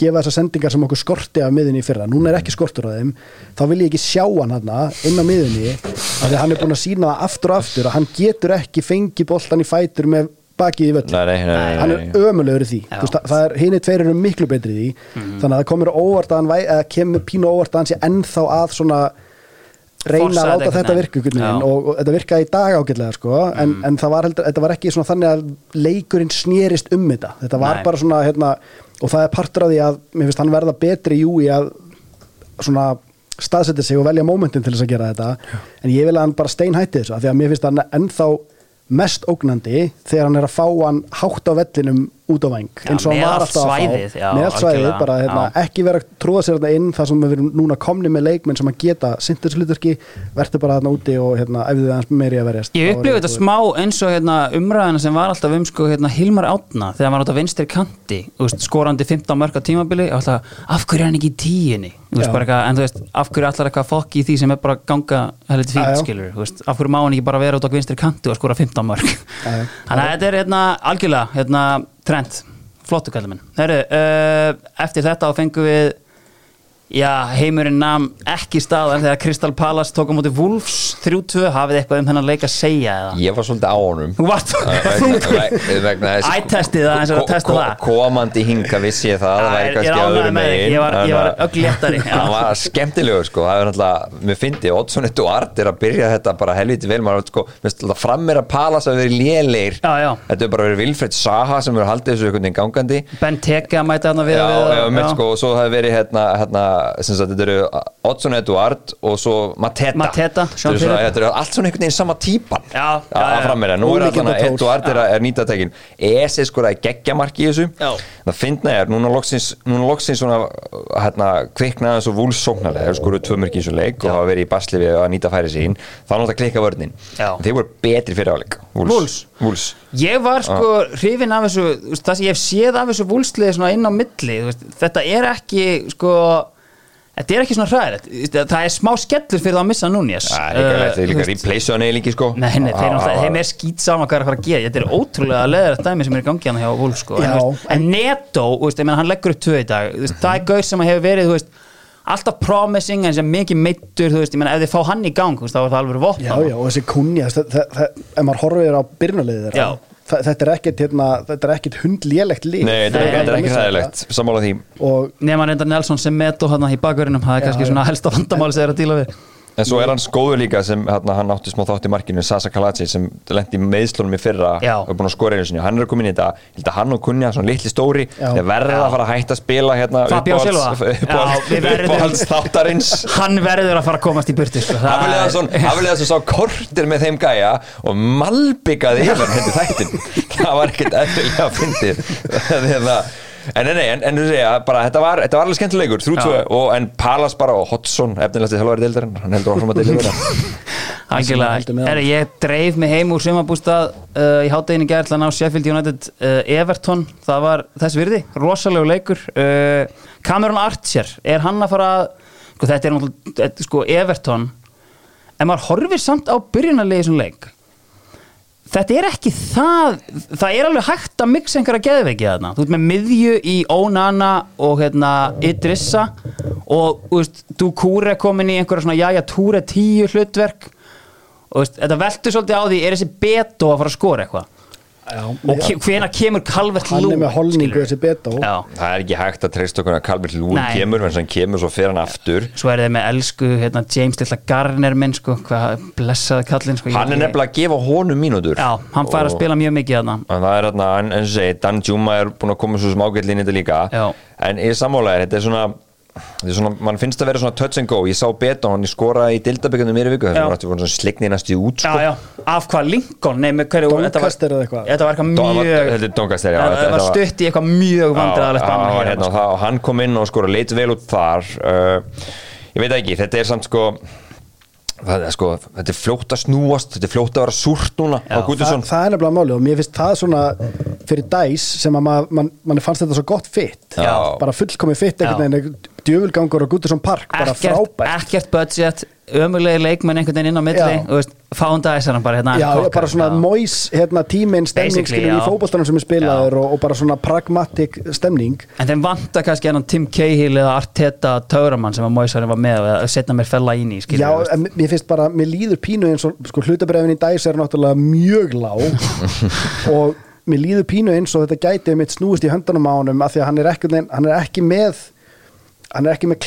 gefa þessar sendingar sem okkur skorti af miðinni í fyrra, núna er ekki skortur á þeim. Þá vil ég ekki sjá hann hann inn á miðinni því að hann er búin að sína það aftur og aftur að hann getur ekki fengi boltan í fætur með bakið í völl Nei, nei, nei, nei, hann er ömulegur í því. Já. Er, hinn er tveir eru miklu betri í því. Þannig að það komur óvart að hann væ, eða kemur pínu óvart að hann sé ennþá að svona reyna Forsa að láta þetta virka og, og þetta virkaði í dag ágætlega sko, en, en það var, heldur, þetta var ekki svona þannig að leikurinn snerist um þetta. Þetta var Nei. bara svona hérna, og það er partur af því að mér finnst hann verða betri jú í að svona staðsetja sig og velja mómentin til þess að gera þetta. En ég vil að hann bara steinhætti þessu af því að mér finnst hann ennþá mest ógnandi þegar hann er að fá hann hátt á vellinum út á væng Já, eins og hann var allt alltaf að svæðið, fá já, með allt svæðið, bara hérna, já. ekki vera að tróða sér þetta inn þar sem við erum núna komni með leikmenn sem að geta sindursluturki, verður bara þarna úti og hérna, ef þið aðeins meiri að verjast. Ég er ég þetta smá eins og hérna, umræðina sem var alltaf um sko, hérna, Hilmar Átna þegar hann var á vinstri kanti veist, skorandi 15 mörg á tímabili alltaf, af hverju er hann ekki í tíinni bara eitthvað, en þú veist, af hverju allar eitthvað fokk í því sem er bara að ganga heldur fínt skilur veist, af hverju má hann ekki bara vera út á vinstri kanti og skora 15 mörg þannig að þetta er hérna, algjörlega trend, flottu kallum minn Heru, uh, eftir þetta þá fengum við Já, heimurinn nam ekki staðar þegar Crystal Palace tók á móti Wolves 3-2, hafið eitthvað um hennan leik að segja eða? Ég var svolítið á honum. Þú varst Æ-testið það eins og að testa það. Komandi hinga vissi ég það Það væri kannski öðru megin. Ég var, var Þannig að- ögl léttari. já. hann var skemmtilegur sko. Það er náttúrulega, mér fyndi Oddsson Eduard er að byrja þetta bara helviti vel. Maður sko, mér finnst alltaf frammir að Palas að vera léleir þetta er bara verið Vilfred Saha sem verið þessu mæti hann að við Já, sko, og hérna, hérna, sagt, þetta eru Oddsson Eduard og svo Mateta. Mateta, Þetta eru svona- þetta eru allt svona einhvern veginn sama típan. Já, já, að frammeira, nú er alltaf. Eduard er, er nýtatekin Esi skoraði geggjamarki í þessu. Já. það finna er, núna loksins núna loksins svona, hérna, kviknaði þessu vúls sóknarlega, þeir skoruðu tvö í þessu leik og hafa verið í basli við að nýta færi sín. Þá er að klikka vörnin. Þeir voru betri fyrir áleik Wolves? Vúls. Ég var sko hrifin af þessu það sem ég hef séð af þessu vúlsliði svona inn á milli þetta er ekki sko þetta er ekki svona hræðilegt. Það er smá skellur fyrir það að missa núnjes Það er líka, þeir líka replace hann eiginlega sko. Nei, nei, þeir, náttúrulega- þeim er skýt saman hvað er að fara að gera. Þetta er ótrúlega leðilegt dæmi sem er í gangi hann hjá Wolf sko. en, Já, veist, en Neto, þú veist, ég meina, hann leggur upp tvö í dag. Þú veist, það er gaur sem hefur verið þú veist, alltaf promising en sem mikið meittur þú veist, ég meina, ef þið fá hann í gang þá er það alveg vopna Já, já, og þessi kunja, það, það, það, ef maður horfir á byrnulegið þeirra, Já. Þetta er ekkit, hérna, þetta er ekkit hundlélegt lið. Nei, þetta er, er að missa hræðilegt, sammála því. Og reyndar Nelson sem Meto hann í bakverðinum það er kannski svona helsta vandamáli sem er að díla við En svo er hans góður líka sem hérna, hann átti smá þátt í markinu, Sasa Kalaci sem lendi meðslunum í fyrra Já. og er búin að skora einu sinni, hann er komin í þetta. Ég held að hann og Kunja, svona litli stóri þeir verða að fara að hætta að spila hérna uppáhalds- þáttarins hann verður að fara að komast í það hafið það svo sá kortir með þeim gæja og malbyggaði yfir henni þættin það var ekkert eftirlega fyndið. Þegar- en nei, en, en segja, bara, þetta var, þetta var alveg skemmtilegur, og en Palas bara og Hodson, efnilegasti þjálfari deildarinn, hann heldur áfram að heldur með Herri, ég dreif mig heim úr sumabústað uh, í hátteginu gær til að ná Sheffield United uh, Everton, það var þess virði rosalegu leikur. Uh, Cameron Archer, er hann að fara sko, þetta er náttúrulega, sko, Everton. En maður horfir samt á byrjunarlegi sem leik þetta er ekki það það er alveg hægt að mixa einhverja geðveiki þarna, þú ert með miðju í Onana og hérna Idrissa og þú veist, Dukure komin í einhverja svona jæja Ture tíu hlutverk. Og veist, þetta veltur svolítið á því er þessi beto að fara að skora eitthvað Já, og ke hvena kemur Calvert hann er með holningu þessi beta Já, Það er ekki hægt að treysta okkur að Calvert Lúin Nei. kemur en sem kemur svo fyrir hann aftur. Svo er þið með elsku hérna, James Lilla Garner minn sko, hvað blessaði kallinn sko, Hann er nefnilega að gefa honum mínútur. Já, hann fær að spila mjög mikið það er hérna, en segi, Dan Juma er búin að koma svo smágætli inn í þetta líka. Já. En ég sammálaðir, þetta er svona svona, mann finnst að vera svona touch and go Ég sá Beto, hann skoraði í dildabyggjum mér í viku Já. Þess að hann svona slignið næstu í út Já, sko. já, af hvað Lincoln, nei, með hverju þetta var- Doncaster eða eitthvað. Þetta var eitthvað mjög Þetta já Það var stutt í eitthvað mjög vandræðalegt Já, já, hérna, sko. og það- hann kom inn og skora leit vel út þar uh, ég veit ekki, þetta er samt sko það er sko, þetta er fljótt að snúast þetta er fljótt að vera súrt núna á Já, það, það er nefnilega máli og mér finnst það svona fyrir dæs sem að maður man, man fannst þetta svo gott fitt Já. bara fullkomi fitt Já. einhvern veginn djöfulgangur á Guttersson Park bara ekkert, frábært. ekkert budget ömulegi leikmenn einhvern veginn inn á milli og foundæsar hann bara hérna Já, kokkar, bara svona já. móis hérna, tíminn stemning Basically, skilur í já. fótboltanum sem er spilaður og, og bara svona pragmatic stemning. En þeim vantar kannski hennan Tim Cahill eða Arteta Tauramann sem að Moisarinn var með eða setna mér fella ín í skilur Já, en mér finnst bara, mér líður pínu eins og sko hlutabrefin í dæs er náttúrulega mjög lág. Og mér líður pínu eins og þetta gæti mitt snúist í höndunum á honum af því að hann er ekki, hann er ekki með hann er ekki með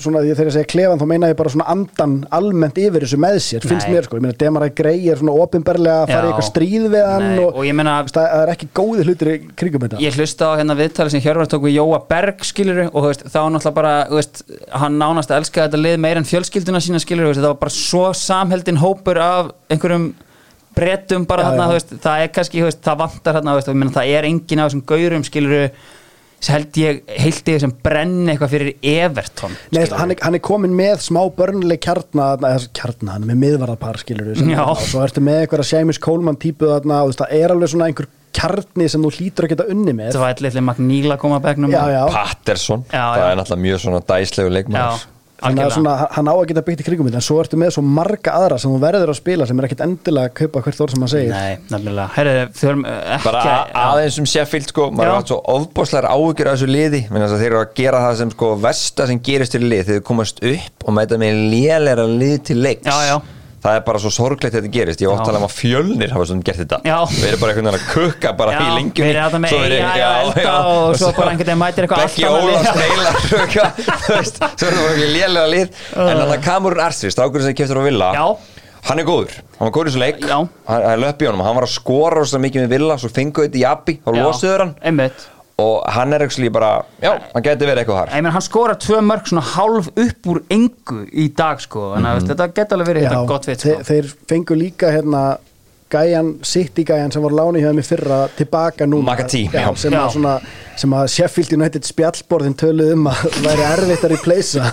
svona, þegar ég segja klefan þá meina ég bara svona andan almennt yfir þessu með sér, finnst Nei. mér sko ég meina Demar Grey er svona opinberlega að fara í eitthvað stríð við hann Nei, og, og ég meina- það er ekki góði hlutir í kringum þetta ég hlusta á hérna viðtali sem Hjörvar tók við Jóa Berg skiluru og veist, þá náttúrulega bara veist, hann nánast elskaði þetta lið meir en fjölskylduna sína skiluru, veist, það var bara svo samheldin hópur af einhverjum brettum bara Já, þarna, já. það er kannski það vantar þarna, það er engin af þessum gaurum skiluru held ég, heilt ég sem brenni eitthvað fyrir Everton Nei, hann er, hann er komin með smá börnleg kjarna, eða kjarna, hann er með miðvarðarpar skilur við, og svo ertu með eitthvað Seamus Coleman típu þarna, og þú veist, það er alveg svona einhver kjarni sem þú hlýtur að geta unni með. Þetta var eitthvað Magníla koma að begnum. Já, já, Patterson, Já, það er náttúrulega mjög svona dæslegu já. leikmaður þannig að svona, hann á að geta byggt í kringum þetta, en svo ertu með svo marga aðra sem þú verður að spila sem er ekkit endilega að kaupa hvert orð sem hann segir. Nei, nefnilega, herri, þurfum uh, ekki bara aðeins um Sheffield sko, maður er átt svo ofbáslegar áhyggjur af þessu liði. Þeir eru að gera það sem sko versta sem gerist til lið, þeir komast upp og mæta með lélæra lið til leiks. Já, já. Það er bara svo sorglegt að þetta gerist. Ég Já. átt að tala um fjölnir hafa svona gert þetta. Já. við erum bara einhvern veginn að kukka bara Já, í lengjunni. við erum þarna með Svo já, elda og svo bara einhvern veginn mætir eitthvað Beggi lið. meilar þú veist, svo er það bara ekki lélega lið. En þannig að Kamurur Arsvist, ákveður sem keftur á Villa Já. hann er góður, hann var góður í þessu leik. Já. hann hann er löpp í honum, hann var að skora rosa mikið með Villa, svo fengu þetta í Abbi og Já, losuður hann og hann er ekki bara, já, hann geti verið eitthvað meina, hann skorar tvö mörg svona hálf upp úr engu í dag sko. Þannig að mm þetta geta alveg verið þetta gott þe sko. þeir fengu líka hérna gæjan, sitt í gæjan sem var láni hjá þeim í fyrra tilbaka núna. Makati, já, já. sem, Já. svona, sem að Sheffield United spjallborðin töluð um að væri erfitt að replacea.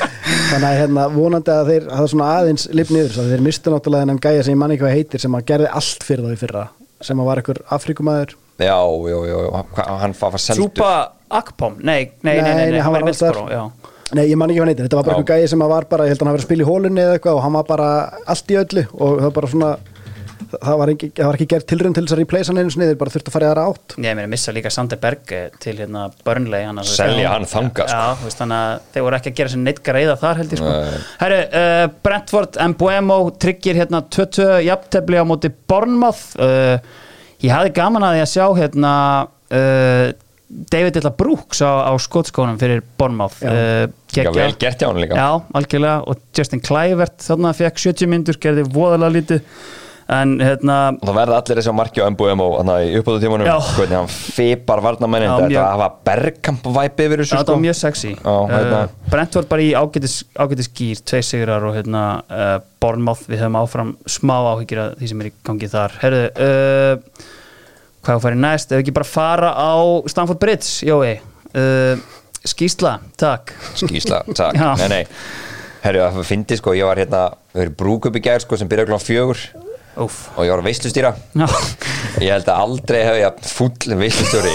Þannig að hérna vonandi að þeir hafa svona aðeins lifniður, svo þeir mistu náttúrulega þennan gæja sem ég manni ekki hvað heitir sem að gerði allt fyrir þá í fyrra sem að var einhver Afrikumæður já, já, já, hann var seldur Súpa Akpom, nei, nei, nei, nei, nei, hann var í alls þar. Middlesbrough, já. Nei, ég man ekki hvað hann heitir, þetta var bara einhver gæði sem var bara, ég held að hann hafi verið að spila í hólunni eða eitthvað og hann var bara allt í öllu og það var bara svona það var ekki, það var ekki gert tilrönd til þess að replace hann einu sinni, þeir bara þurftu að fara í aðra átt Ég meina, missa líka Sander Berge til hérna Burnley hann, Selja hann þangað, sko. Já, þú veist, þannig að þeir voru ekki að gera sér neitt greiða þar held ég sko Nei. Herru, uh, Brentford Mbuemo tryggir hérna 22 jafntefli á móti Bournemouth uh, Ég hafði gaman að því að sjá hérna uh, David Illa Brooks á, á skotskónum fyrir Bournemouth Já. uh, vel gert hjá hann líka. Já, algjörlega og Justin Kluivert þarna fekk 70 myndur, gerði voðalega lítið en hérna og það verða allir þessi á marki á MBM og hann í uppáðu tímanum hvernig hann fipar varnamennin þetta mjög- hafa bergkamp-væpi yfir þessu sko var mjög sexy. Já, hérna. uh, Brentford bara í ágætis, ágætis gýr tvei sigrar og hérna uh, Bournemouth, við höfum áfram smá áhyggjur af því sem er í gangi þar. Herðu, uh, hvað færi næst? Ef ekki bara fara á Stamford Bridge Jói, uh, skýsla takk. Skýsla, takk, nei nei. Herru, það fyndi sko, ég var hérna brúkup í gær sko sem byrjaði klokkan fjögur Úf og ég var að veislustýra. Já, ég held að aldrei hef ég full veislustjóri.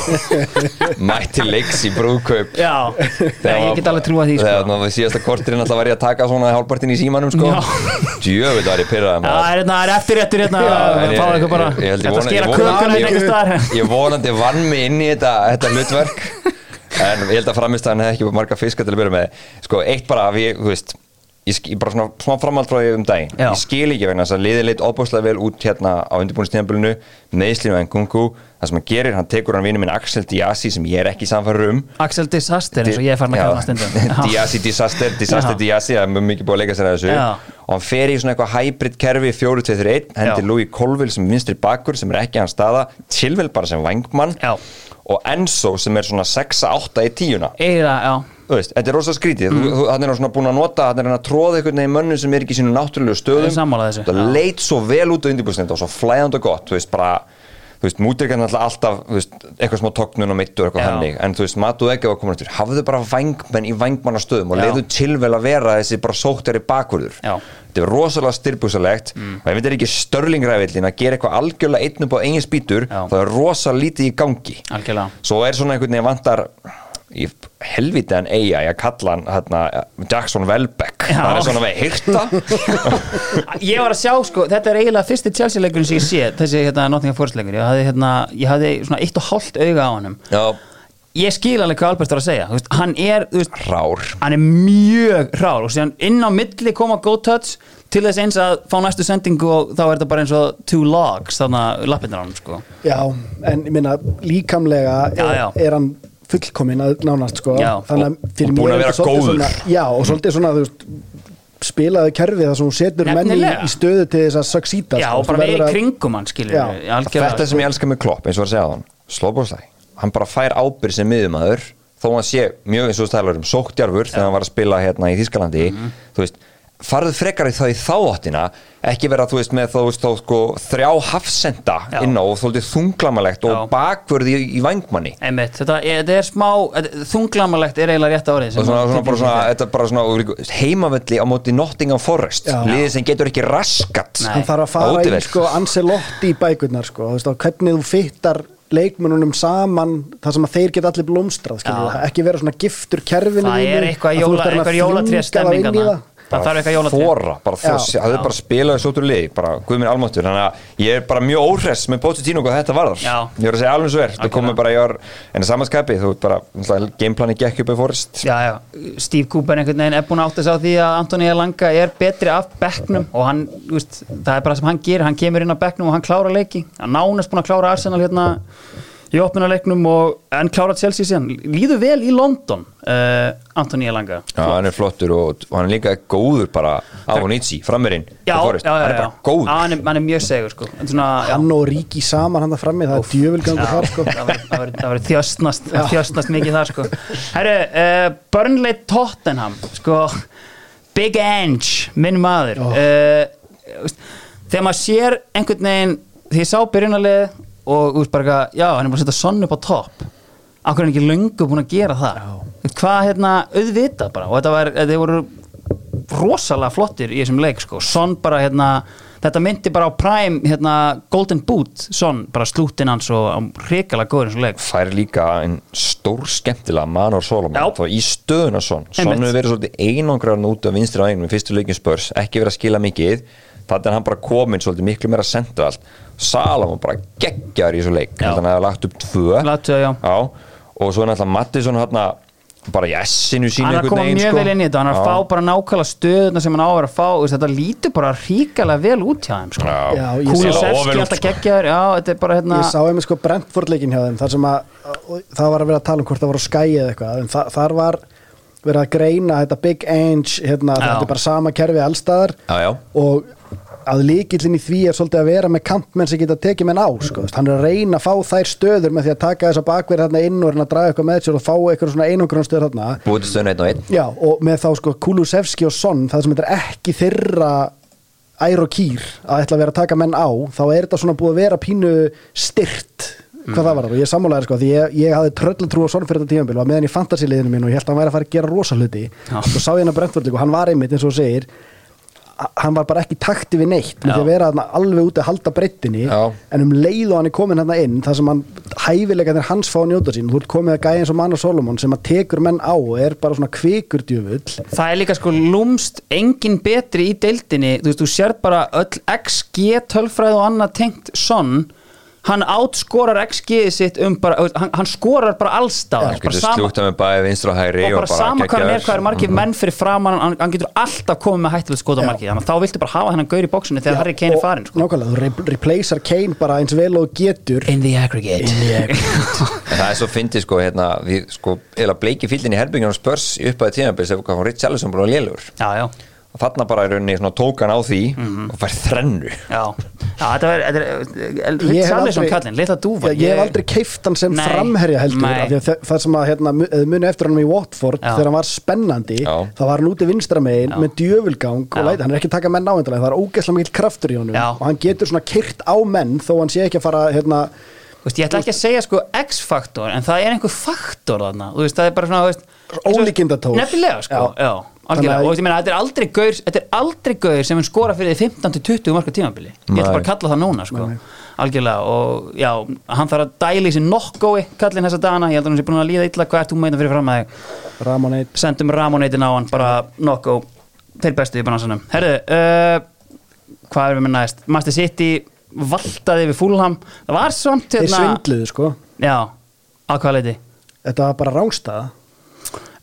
Mætti leiks í brúkup já. Nei, ég get alveg trúa því þegar sko náðu síðasta kortirinn alltaf var ég að taka svona hálpartin í símanum sko. Djöfull var ég pyrraði Já, það er hérna, það er eftir réttur hérna ég, Þetta skera vona, hérna einhvers staðar. ég, vonandi vann mig inn í þetta, þetta hlutverk. En ég held að framistæðan hefði ekki bara marga fiska til að byrja með. Sko, eitt bara, að ég, þú veist ég, ég bara svona, svona framhald frá því um daginn Já. ég skil ekki vegna þess að liðið leitt óbúslega vel út hérna á undirbúinistíðanbölinu meðslinu en Kungu, það sem hann gerir hann tekur hann vinnu minn Axel Diassi sem ég er ekki samfæður um Axel Disaster eins og ég er farin að kalla hann stundum. Diassi Disaster, Disaster. Diassi það er mjög mikið búið að leika sér að þessu Já. og hann fer í svona eitthvað hybrid kerfi 4-2-3-1 hendir Já. Louis Colville sem vinstri bakkur sem er ekki hans staða Chilwell bara sem vangmann Já. Og Enzo sem er svona 6-8 í tíuna. Eða, já. Veist, þetta er rosa skrítið. Mm. hann er búin að nota, hann er að tróða einhvern veginn mönnum sem er ekki í sínu náttúrulegu Ég stöðum það leit svo vel út á undirbúrsnefnd og svo flæðand og gott, þú veist, bara þú veist, mútir ekki alltaf, þú veist, eitthvað smá tóknun og mittur eitthvað hannig, en þú veist, matuð ekki að koma eftir, hafðu bara vangmenn í vangmannastöðum og leiðu til vel að vera þessi bara sóttari bakvörður. Já. þetta er rosalega styrbúsalegt Mm. og ef þetta er ekki störlingræfillin að gera eitthvað algjörlega einn upp á eigin spýtur Já. þá er rosalega lítið í gangi. Algjörlega. Svo er svona einhvern veginn vantar í helviti en eiga ég að kalla hann hérna, Jackson Welbeck. Já. það er svona með hýrta Ég var að sjá, sko, þetta er eiginlega fyrsti Chelsea-leikurinn sem ég sé, þessi hérna, Nottingham Forest-leikur ég hafði, hérna, ég hafði svona eitt og hálft auga á hannum já, Ég skil alveg hvað Albert var að segja, veist, hann er, veist, rár. hann er mjög rár og síðan inn á milli koma go touch til þess eins að fá næstu sendingu og þá er þetta bara eins og two logs þannig að lappinnar á hann sko. Já, en ég minna líkamlega Já, er, já. er hann fullkominn að nánast sko Já. þannig að fyrir mér að er þetta svolítið góður. svona já, og svolítið svona, þú veist spilaðu kerfið þar sem þú setur menn í, Nefnilega. í stöðu til þess að succeeda Já, sko. og bara verið í að- kringum hann skilur við, algjörlega, þetta sem ég elska með Klopp eins og var að segja á hann slóbóðslæg, hann bara fær ábyrð sem miðumæður þó hann sé mjög eins og þú stælar um sóktjarfur þegar hann var að spila hérna í Þískalandi Mhm. þú veist, farðu frekar í það í þááttina ekki vera þú veist með þú veist, þá, sko, þrjá hafsenda inn á og þóldið þunglamalegt og Já. bakvörði í, í vangmanni Einmitt, þetta er, þetta er smá þetta- þunglamalegt er eiginlega rétt árið og svona, svona, bara svona, þetta er bara svona heimavelli á móti Nottingham Forest Já. liðið sem getur ekki raskat Nei. hann þarf að fara í sko Ancelotti í bækurnar sko, þú veist, á hvernig þú fyttar leikmennunum saman það sem að þeir geta allir blómstrað skilur, Já. ekki vera svona giftur kerfinu það er eitthvað að þú jóla, eitthvað jólatré stemming þarna. Það. það þarf eitthvað jólatré. Þóra, bara þess, það er bara spilaði svo til lið, bara guð minn almáttur þannig að ég er bara mjög óhress með Pochettino hvað þetta varðar, Já. ég var að segja alveg svo er það komið bara í ár, en að samanskapi þú veit bara, gameplani gekk upp í Forest. Já, já, Steve Cooper einhvern veginn er búin að átta sig á því að Antoni Elanga er betri af bekknum og hann, veist, það er bara það sem hann gerir. Hann kemur inn á bekknum og hann klára leiki. Hann nánast búin að klára Arsenal hérna í opnunarleiknum og en klára Chelsea síðan, líður vel í London uh, Antoni Elanga. Já, hann er flottur og, og hann er líka góður bara á Nietzsche, frammerinn já, já, já, hann er bara góður. Já, hann, er, hann er mjög segur sko. Svona, já, hann og Ríki saman hann það frammi, það er djöfulgangur þar sko. það verður- þjöstnast þjöstnast mikið þar sko. Herru, uh, Burnley Tottenham sko, Big Ange minn maður. Uh, þegar maður sér einhvern veginn því ég sá byrjunarlið og veist bara eitthvað, já, hann er búin að setja sonn upp á topp. Akkur er ekki löngu búin að gera það? Hvað hérna, auðvitað bara. Og þetta var, þetta voru rosalega flottir í þessum leik sko, sonn bara hérna þetta myndi bara á Prime hérna, Golden Boot, sonn, bara slúttinn hans og hrikalega góður í þessum leik. Fær líka en stór skemmtilega Manor Solomon, Já. þá í stöðuna Son. Son Einmitt. hefur verið svolítið einangrar út af vinstri aðeins með fyrstu leikin spörs, ekki verið að skila mikið þannig er hann bara komin svolítið miklu meira sentralt Salomon bara geggjar í þessu leik, þannig að hann hefði lagt upp tvö. Tvö, já. og svo er náttúrulega Mattisson hérna bara í essinu sínu hann er að koma mjög sko. vel inn í þetta. Hann er að fá bara nákvæmlega stöðuna sem hann á að vera að fá. Þetta lítur bara ríkalega vel út hjá þeim sko. Kulusevski alltaf geggjaður. Já, þetta er bara hérna ég sá einmitt sko Brentford leikin hjá þeim þar sem að það var að vera að tala um hvort það var á skæi eða eitthvað en þa þar var verið að greina þetta Big Ange hérna, þetta er bara sama kerfi allstaðar og að líkillin í því er svolítið að vera með kampmenn sem geta tekið menn á sko. hann er að reyna að fá þær stöður með því að taka þessa bakverð hérna inn og reyna að draga eitthvað með sér og fá eitthvað svona einangrunnstöður hérna búið stöðun einn og einn. Já, og með þá sko Kulusevski og Son það sem þetta er ekki þeirra ær og kýr að ætla að vera að taka menn á þá er þetta svona búið að vera pínu styrt hvað það var og ég sammálaður sko því ég, ég hafði tröllutrú á Son fyrir þetta tímanbíl og meðan í fantasiliðinu mín og ég held að hann væri að fara að gera rosa hluti Já. og sá ég hann að Brentford og hann var einmitt eins og segir hann var bara ekki takti við neitt með því að vera þarna alveg úti að halda breyttinni en um leið og hann er komin hérna inn þar sem hann hæfilega þeir hans fá að njóta sín þú ert komið að gæja eins og mann og Solomon sem að tekur menn á og er bara svona kvikur djöfull. Það er líka sko lúmst engin betri í deildinni, þú veist, þú sér bara öll XG tölfræð og annað tengt sonn, hann átskorar XG sitt um bara, hann, hann skorar bara allstað, Hann getur slúta með bæði vinstra og hægri og bara sama hvað hann er, hvað er margir Mhm. menn fyrir framan, hann, hann getur alltaf komið með hættilega skot á margir, þannig að þá viltu bara hafa hennan gaur í bóksinu þegar Harry Kane er farin, sko. nákvæmlega, þú re replacear Kane bara eins vel og getur. In the aggregate. En það er svo fyndið sko, hérna, við sko, eða bleiki fíldin í herbyggjan og spörs í uppaði tímabils ef hvað var Rich Ellison búin að lélur Já, já, þarna bara í rauninni svona tók hann á því Mhm. og fær þrennu já, já, þetta er, er, hef Allison aldrei- kallinn, litla dúfa. Já, ég hef aldrei keift hann sem Nei, framherja heldur nei. af því að þe- það sem að hérna, muni eftir hann í Watford Já. þegar hann var spennandi Já. þá var hann úti vinstra megin Já. með djöfulgang og læti, hann er ekki taka menn áhendilega það er ógeðslega mikill kraftur í honum Já. og hann getur svona kyrt á menn þó hann sé ekki að fara hérna, Þú veist, ég ætla ekki að segja sko X-faktor en það er einhver faktor þarna þú veist, það er bara svona Ólíkindatól. nefnilega sko, Já. já, algjörlega. Og ég meina, þetta er aldrei gaur þetta er aldrei gaur sem er skora fyrir því 15-20 marka tímabili, ég ætla bara að kalla það núna sko, Nei. algjörlega og já, hann þarf að dæla í sig nokkói kallinn þessa dagana, ég held að hann sé búin að líða illa. Hvað ert þú meina fyrir fram að þig? Ramoneit sendum Ramoneitin á hann, bara nokkó þeir bestu í banansanum herðu, uh, hvað erum við með næst? Master City valtaði við Fulham. Það var samt þeir svindluðu sko. Já, að hvað leiti? þetta var bara rángstaða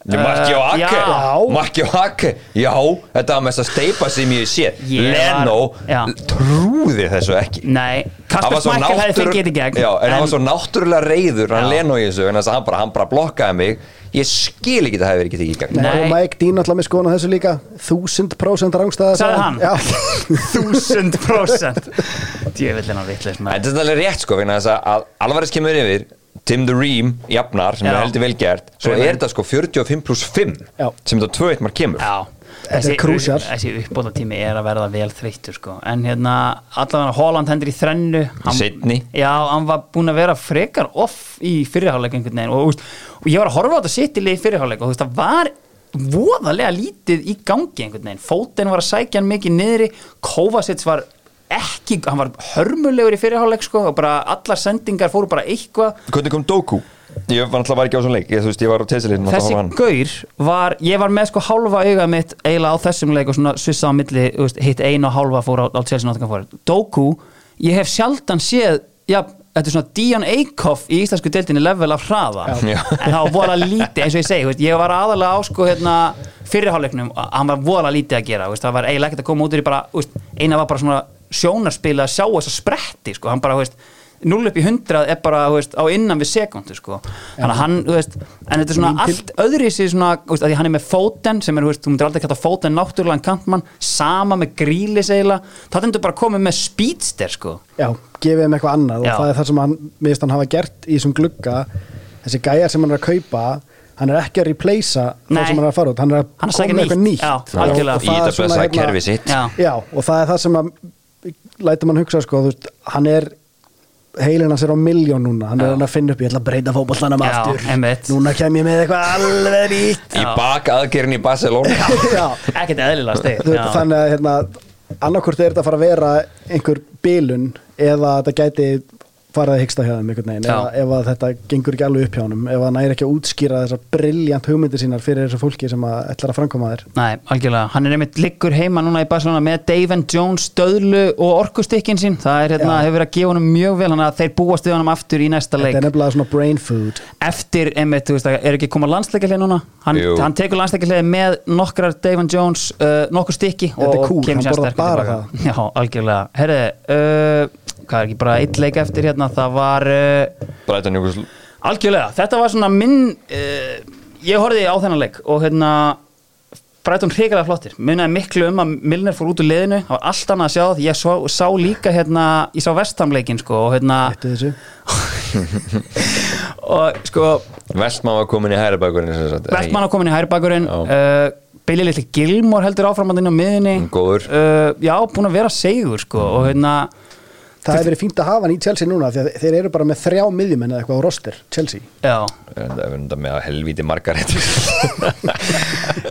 Marki og Uh, Ake. Marki og Ake, já Þetta var mest að steipa sem ég sé Ég var- Leno já. trúði þessu ekki. Nei, Kasper var Smækkel hefði fengið þetta gegn Já, en hann var svo náttúrulega reyður hann. Leno í þessu, en þess að hann bara, hann bara blokkaði mig. Ég skil ekki að það hefur ekki tekið í gegn. Nei. Og Mike Dean alltaf með skoðan á þessu líka? Þúsund prósent rángstaða Sagði hann? Já, Þúsund prósent. Djöfellin á En maður. Þetta er alveg rétt sko, vegna þess að- Alvarez kemur yfir Tim the Ream jafnar, sem er heldur vel gert svo er þetta sko 45 pluss 5 Já. sem þetta 2-1 mark kemur Já Þetta er crucial. Þessi uppbóta tími er að verða vel þreyttur sko. En hérna, allavega Holland hendur í þrennu hann-. Já, hann var búinn að vera frekar off í fyrirháleik einhvern veginn og, og ég var að horfa á þetta sittileg í fyrirháleik og þú veist, það var voðalega lítið í gangi einhvern veginn Fóten var að sækja hann mikið niðri Kovacic var ekki hann var hörmulegur í fyrirháleik sko, og bara allar sendingar fóru bara eitthvað Hvernig kom Doku? Ég var var ekki á svona leik ég, veist, ég var á tesilinn þessi gaur var, ég var með sko hálfa auga mitt eiginlega á þessum leik og svona svissa á milli, veist, hitt einu og hálfa fór á, á Forest. Doku ég hef sjaldan séð, já, þetta er svona Dion Eikhoff í íslensku deildinni level af hraða, Já. en það var voðalega lítið eins og ég segi, ég var aðalega á sko hérna fyrirháleiknum, hann var voðalega lítið að gera, veist, það var eiginlega ekkert að koma út í bara, eina var bara svona sjónarspil að sjá þessa spretti, sko, hann bara, þú veist 0 upp í 100 er bara, þú veist, á innan við sekundu, sko, þannig að hann, þú veist en þetta er svona allt öðri sér svona, þú veist, að því hann er með fóten sem er, þú veist, þú myndir aldrei kalla fóten náttúrulega kantmann, sama með grílis eiginlega, það endur bara komið með speedster, sko, já, gefið þeim eitthvað annað Já. og það er það sem hann, miðst hann hafa gert í þessum glugga. Þessi gæjar sem hann er að kaupa hann er ekki að replacea það sem hann er að fara út. Hann er að Hann að koma með eitthvað nýtt. nýtt Já, Og- og Í það er þetta svona, blessaða kerfi sitt. Já, Já, og það er það sem að lætur mann hugsa sko, veist, hann er heilin hans er á miljón núna hann er Já. hann að finna upp, ég ætla að breyta fótbollanum Já, aftur. einmitt. núna kem ég með eitthvað alveg nýtt. Í bak aðgerinn í Barcelona. Ekkert veit, þannig að hérna, annarkvort er þetta að fara að vera einhver bilun eða þetta gæti farið að hyggsta hjá þeim einhvern veginn ef, ef að þetta gengur ekki alveg upp hjá honum ef hann næri ekki að útskýra þessar brilljant hugmyndir sínar fyrir þessu fólki sem að ætlar að framkoma þér Nei, algjörlega, hann er einmitt liggur heima núna í Barcelona með Dave Jones, Stöðlu og orkustikkin sín, það er hérna, hefur verið að gefa honum mjög vel, hann að þeir búast við honum aftur í næsta leik þetta er nefnilega svona brain food. Eftir, einmitt, þú veist, er ekki koma landsleikarlið núna, hann, hann tekur landsleikarlið með nokkrar Dave Jones uh, nokkur stykki Þetta er og cool, kemur hann sér sterkur. Já, algjörlega, herri uh, hvað er ekki bara eitt leik eftir hérna, það var uh, algjörlega, þetta var svona minn uh, ég horfði á þennan leik og hérna Bræton hrigalega flottir, munaði miklu um að Milner fór út úr liðinu, það var allt annað að sjá. Því ég sá, sá líka hérna, ég sá vestamleikin sko og hérna og sko Vestmann var komin í hæri bakurinn Vestmann á komin í hæri bakurinn uh, Billy Little Gilmore heldur áfram á miðinni Góður. uh, Já, búin að vera segur sko og hérna það hefur verið fínt að hafa hann í Chelsea núna því að þeir eru bara með þrjá miðjumenn eða eitthvað á roster, Chelsea. Já, Það er enda með helvíti margar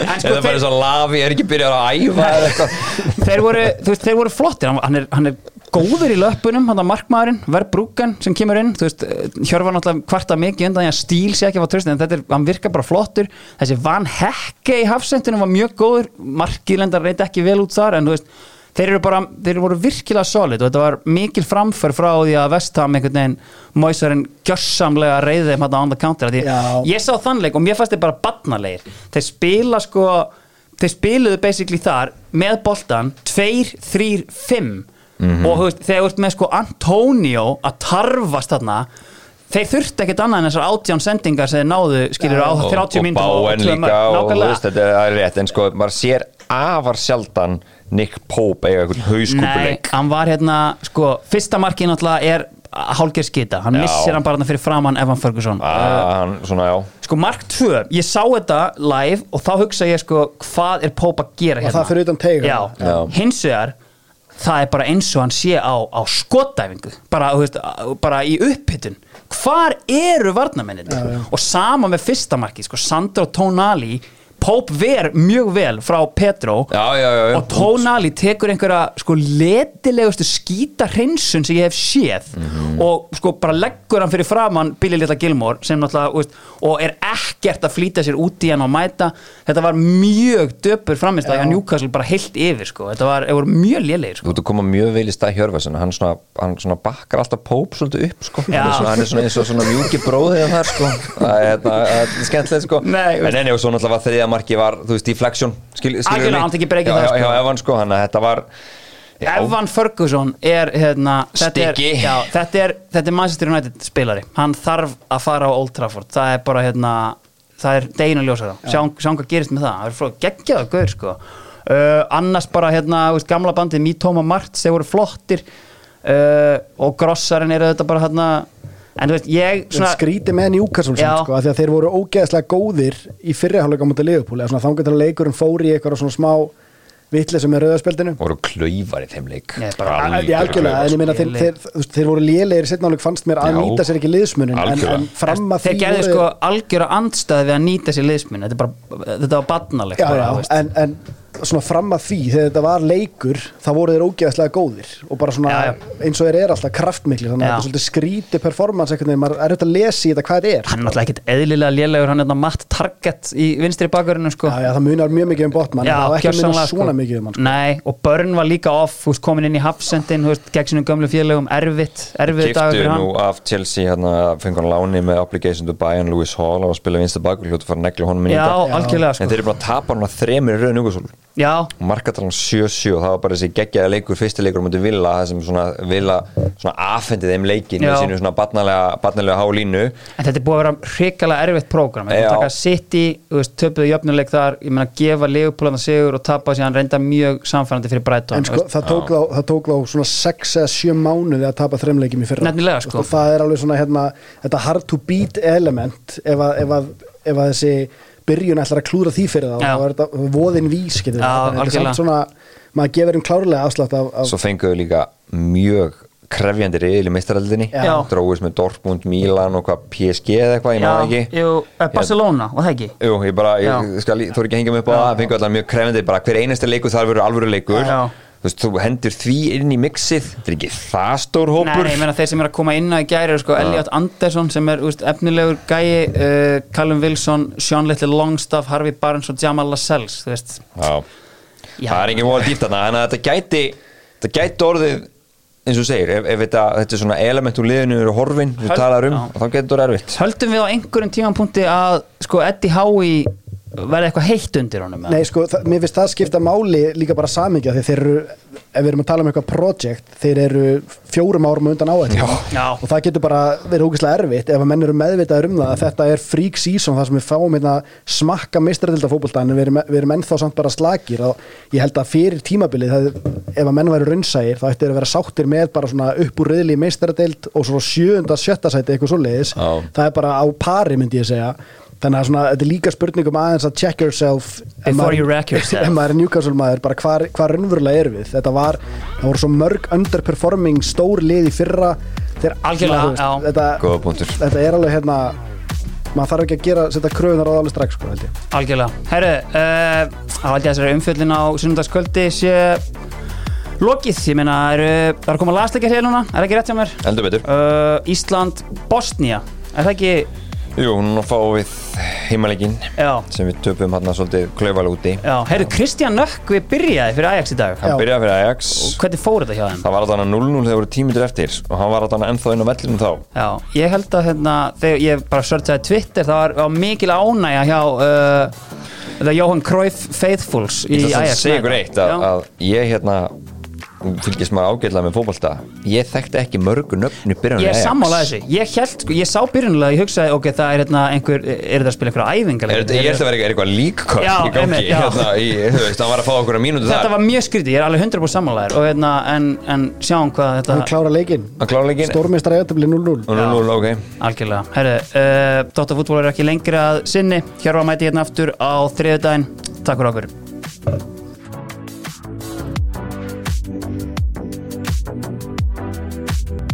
en sko bara þeir, svo lafi, er ekki byrjað að æfa eða eitthvað. Þeir, voru, þú veist, þeir voru flottir. Hann, hann, er, hann er góður í löpunum hann er markmaðurinn, Verbruggen sem kemur inn þú veist, Hjörvar náttúrulega kvarta mikið undan því að stíl sé ekki að fá tröst en þetta er, hann virkar bara flottur. Þessi Van Hekke í hafsendunum var mjög góður. Markilendar reyndi ekki vel út þar en þú veist, þeir eru bara þeir voru virkilega solid og þetta var mikil framför frá því að Vestham einhvern veginn Moisarinn gjörsamlega reyði þeim hann á the counter af því Já. ég sá þannleik og mér fannst þeir bara badnalegir þeir spila sko þeir spiluðu basically þar með boltan 2, 3, 5 og veist, þegar þú ert með sko Antonio að tarfast þarna þeir þurfti ekkert annað en þessar átján sendingar sem þeir náðu skilur á og, 30 og mínútur báen líka og þú veist, þetta er rétt en sko, maður sér afar sjaldan Nick Pope eiga eitthvað Nei, hauskúpuleik hann var hérna sko, fyrsta markið náttúrulega er hálger skita, hann Já. missir hann bara fyrir framann Evan Ferguson. Ah, hann, svona já. Sko mark 2, ég sá þetta live og þá hugsa ég sko hvað er Pope að gera Og hérna? það fyrir utan Já. hins vegar það er bara eins og hann sé á, á skotdæfingu bara, veist, bara í upphittun hvar eru varnamenninni og sama með fyrsta marki sko, Sandro Tonali Pope ver mjög vel frá Petro Já, já, já, já. og Tonali tekur einhverja sko letilegustu skýta hreinsun sem ég hef séð Mhm. og sko bara leggur hann fyrir framann Billy Little Gilmore sem náttúrulega þú veist, og er ekkert að flýta sér út í hann og mæta þetta var mjög döpur framist að Newcastle bara heilt yfir sko þetta var, voru mjög lélegir Þú sko ert að koma mjög vel í stað Hjörvarsen hann hann svona bakkar alltaf Pope svolítið upp sko. Hann, er svona, hann er svona eins og svona mjúki bróðið þar sko. það er, það er skemmtilegt sko. Nei, en veist- enni og svo náttúrulega var þriðja marki var, þú veist, deflection Algjörlega, hann tekið breykið það, já, sko. Evan sko, hann að þetta var já, Evan Ferguson er hérna, þetta, er, Styggi. já, þetta, er, þetta er Manchester United spilari. Hann þarf að fara á Old Trafford. Það er bara hérna það er deginu að ljósa það, sjáum sjá hvað gerist með það. Það er frá geggjaða gaur sko. Uh, annars bara hérna, þú veist, gamla bandið Mítoma Marts, þeir voru flottir. Uh, og Grossarinn eru þetta bara hérna, en þú veist, ég svona, skríti með Newcastle samt, sko, af því að þeir voru ógeðslega góðir í fyrriháleika mútið Liverpool. Eða svona þangar til að leikurinn fór í eitthvað svona smá vitli sem er rauðaspjaldinu. Voru klaufar í þeim leik. Nei, algjörlega, en ég meina þeir, þeir, þeir, þeir voru lélegir í setnáleik fannst mér að Já. nýta sér ekki liðsmunin en, en fram að þeir því gerðu voru- sko algjöra andstæði við að nýta sér liðsminn þetta, er bara, þetta var veist. en, en svona fram að því þegar þetta var leikur þá voru þeir ógeðslega góðir og bara svona Já, já. eins og þeir eru alltaf kraftmikli þannig að Já. þetta er svolítið skríti performance einhvern veginn, maður er auðvitað að lesa í þetta hvað þetta er hann er náttúrulega ekkit eðlilega lélegur hann er þetta matt target í vinstri bakverðinu sko. já, já, það munar mjög mikið um botman Já, það var ekki að muna svona sko. mikið um hann sko. Nei, og Börn var líka off þú veist, komin inn í hafsendin þú veist, gegn sínum gömlu félögum erfitt, erfitt dagur Kiftu fyrir hann nú af Chelsea hérna, fengur hann láni að að að í þetta. að tapa hann að þremur í rauðin Júkosúl Já, markatalan 7-7 og það var bara þessi geggjaði leikur fyrsti leikur mútið Villa það sem svona Villa svona afhendið þeim leikin með Já. sínu svona barnalega, barnalega hálínu en þetta er búið að vera hrikalega erfitt prógram þú taka City, töpuðu jöfnuleik þar ég meina gefa Leopold sigur og tapa síðan reynda mjög samfærandi fyrir Brighton en sko, það tók, þá, það tók þá svona 6 eða 7 mánuði að tapa þreimleikjum í fyrra Nefnilega, sko. og það er alveg svona hérna, þetta hard to beat element ef að, ef að, ef að þessi byrjun ætlar að klúra því fyrir þá Já. þá er þetta voðin vís getur Já, við. Þannig að þetta er svona, maður gefur um klárlega afslátt af, af svo fenguðu líka mjög krefjandi reyðil í meistaraldinni Já. dróðist með Dortmund, Milan og hvað PSG eða eitthvað, ég maður ekki jú, eh, Barcelona, og það ekki Jú, ég bara, ég skal, þú er ekki að hengja mig upp á það, fengu allar mjög krefandi, bara hver einasta leikur þar verður alvöru leikur Já. Þú veist, þú hendur því inn í mixið, þetta er ekki það stór hópur. Nei, ég meina þeir sem er að koma inn í gæri eru sko Elliot Anderson sem er úst, efnilegur gæi uh, Callum Wilson, Sean Little Longstaff Harvey Barnes og Jamal Lascelles þú veist, Já. Já. það er engin vola dýpt þarna að þetta gæti, þetta gæti orðið eins og segir, ef, ef þetta, þetta er svona element úr liðinu eru horfin, þú Höld- talar um þá getur þetta orðið erfitt. Höldum við á einhverjum tímanpunkti að sko Eddie Howe verði eitthvað heitt undir honum eða? Nei, sko, mér finnst það skipta máli líka bara samingja því þeir eru, ef við erum að tala um eitthvað project, þeir eru fjórum árum undan Já. og það getur bara verið ógeðslega erfitt ef að menn eru meðvitaður um það að þetta er freak season þar sem við fáum hérna smakka meistaradilda fótbolta en við erum, við erum ennþá samt bara slagir og ég held að fyrir tímabilið það, ef að menn væri raunsægir þá ætti þeir að vera sáttir með bara svona upp úr riðli meistaradild og svo sjöunda, sjötta sæti eitthvað svoleiðis. Það er bara á pari myndi ég segja þannig að svona, þetta er líka spurning um aðeins að check yourself ef Before maður- you wreck yourself. ef maður er Newcastle maður, bara hvað hva raunverulega er við þetta var, það voru svo mörg underperforming stór lið í fyrra þeir, Algjörlega, já. þetta, Góða punktur þetta er alveg hérna maður þarf ekki að gera, setja kröfunar á það alveg strax sko. Algjörlega. Herru, uh, að þessari umfjöllin á sunnundagskvöldi sé lokið. Ég meina, eru, það er að koma lastleikir hér núna, er ekki rétt hjá mér? Heldur betur Uh, Ísland, Bosnia, er það ekki, Jú, núna fáum við heimalegin já, sem við töpum hann svolítið klaufalega úti já. Herru, Kristján Nökkvi byrjaði fyrir Ajax í dag. Hann Já. byrjaði fyrir Ajax Hvernig fór þetta hjá þeim? Það var alltaf 0-0 þegar voru tímitur eftir og hann var alltaf ennþá inn á vellinu þá Já, ég held að hérna, þegar ég bara sörtaði Twitter, það var, var mikil ánægja hjá uh, The Johan Cruyff Faithfuls í Ég ætla að Ajax. segja ykkur eitt að, að ég hérna fylgist maður ágætlega með fótbolta. Ég þekkti ekki mörgu nöfnu byrjun Ég er sammálaði þessu, ég held, sko, ég sá byrjunlega, ég hugsaði, ok, það er hérna einhver, er þetta að spila einhverja æfingar? Er, ég held að vera eitthvað, Já, í gangi hérna, í, þú veist, hann var að fá okkur að Þetta þar. var mjög skrítið, ég er alveg 100% sammálaðir og hérna, en, en sjáum hvað þetta, klára leikinn. Hann klára leikinn. Stórmistar eðatöfli 0-0 0-0, ok. Algjörlega. Herru, uh, Dóttarfútból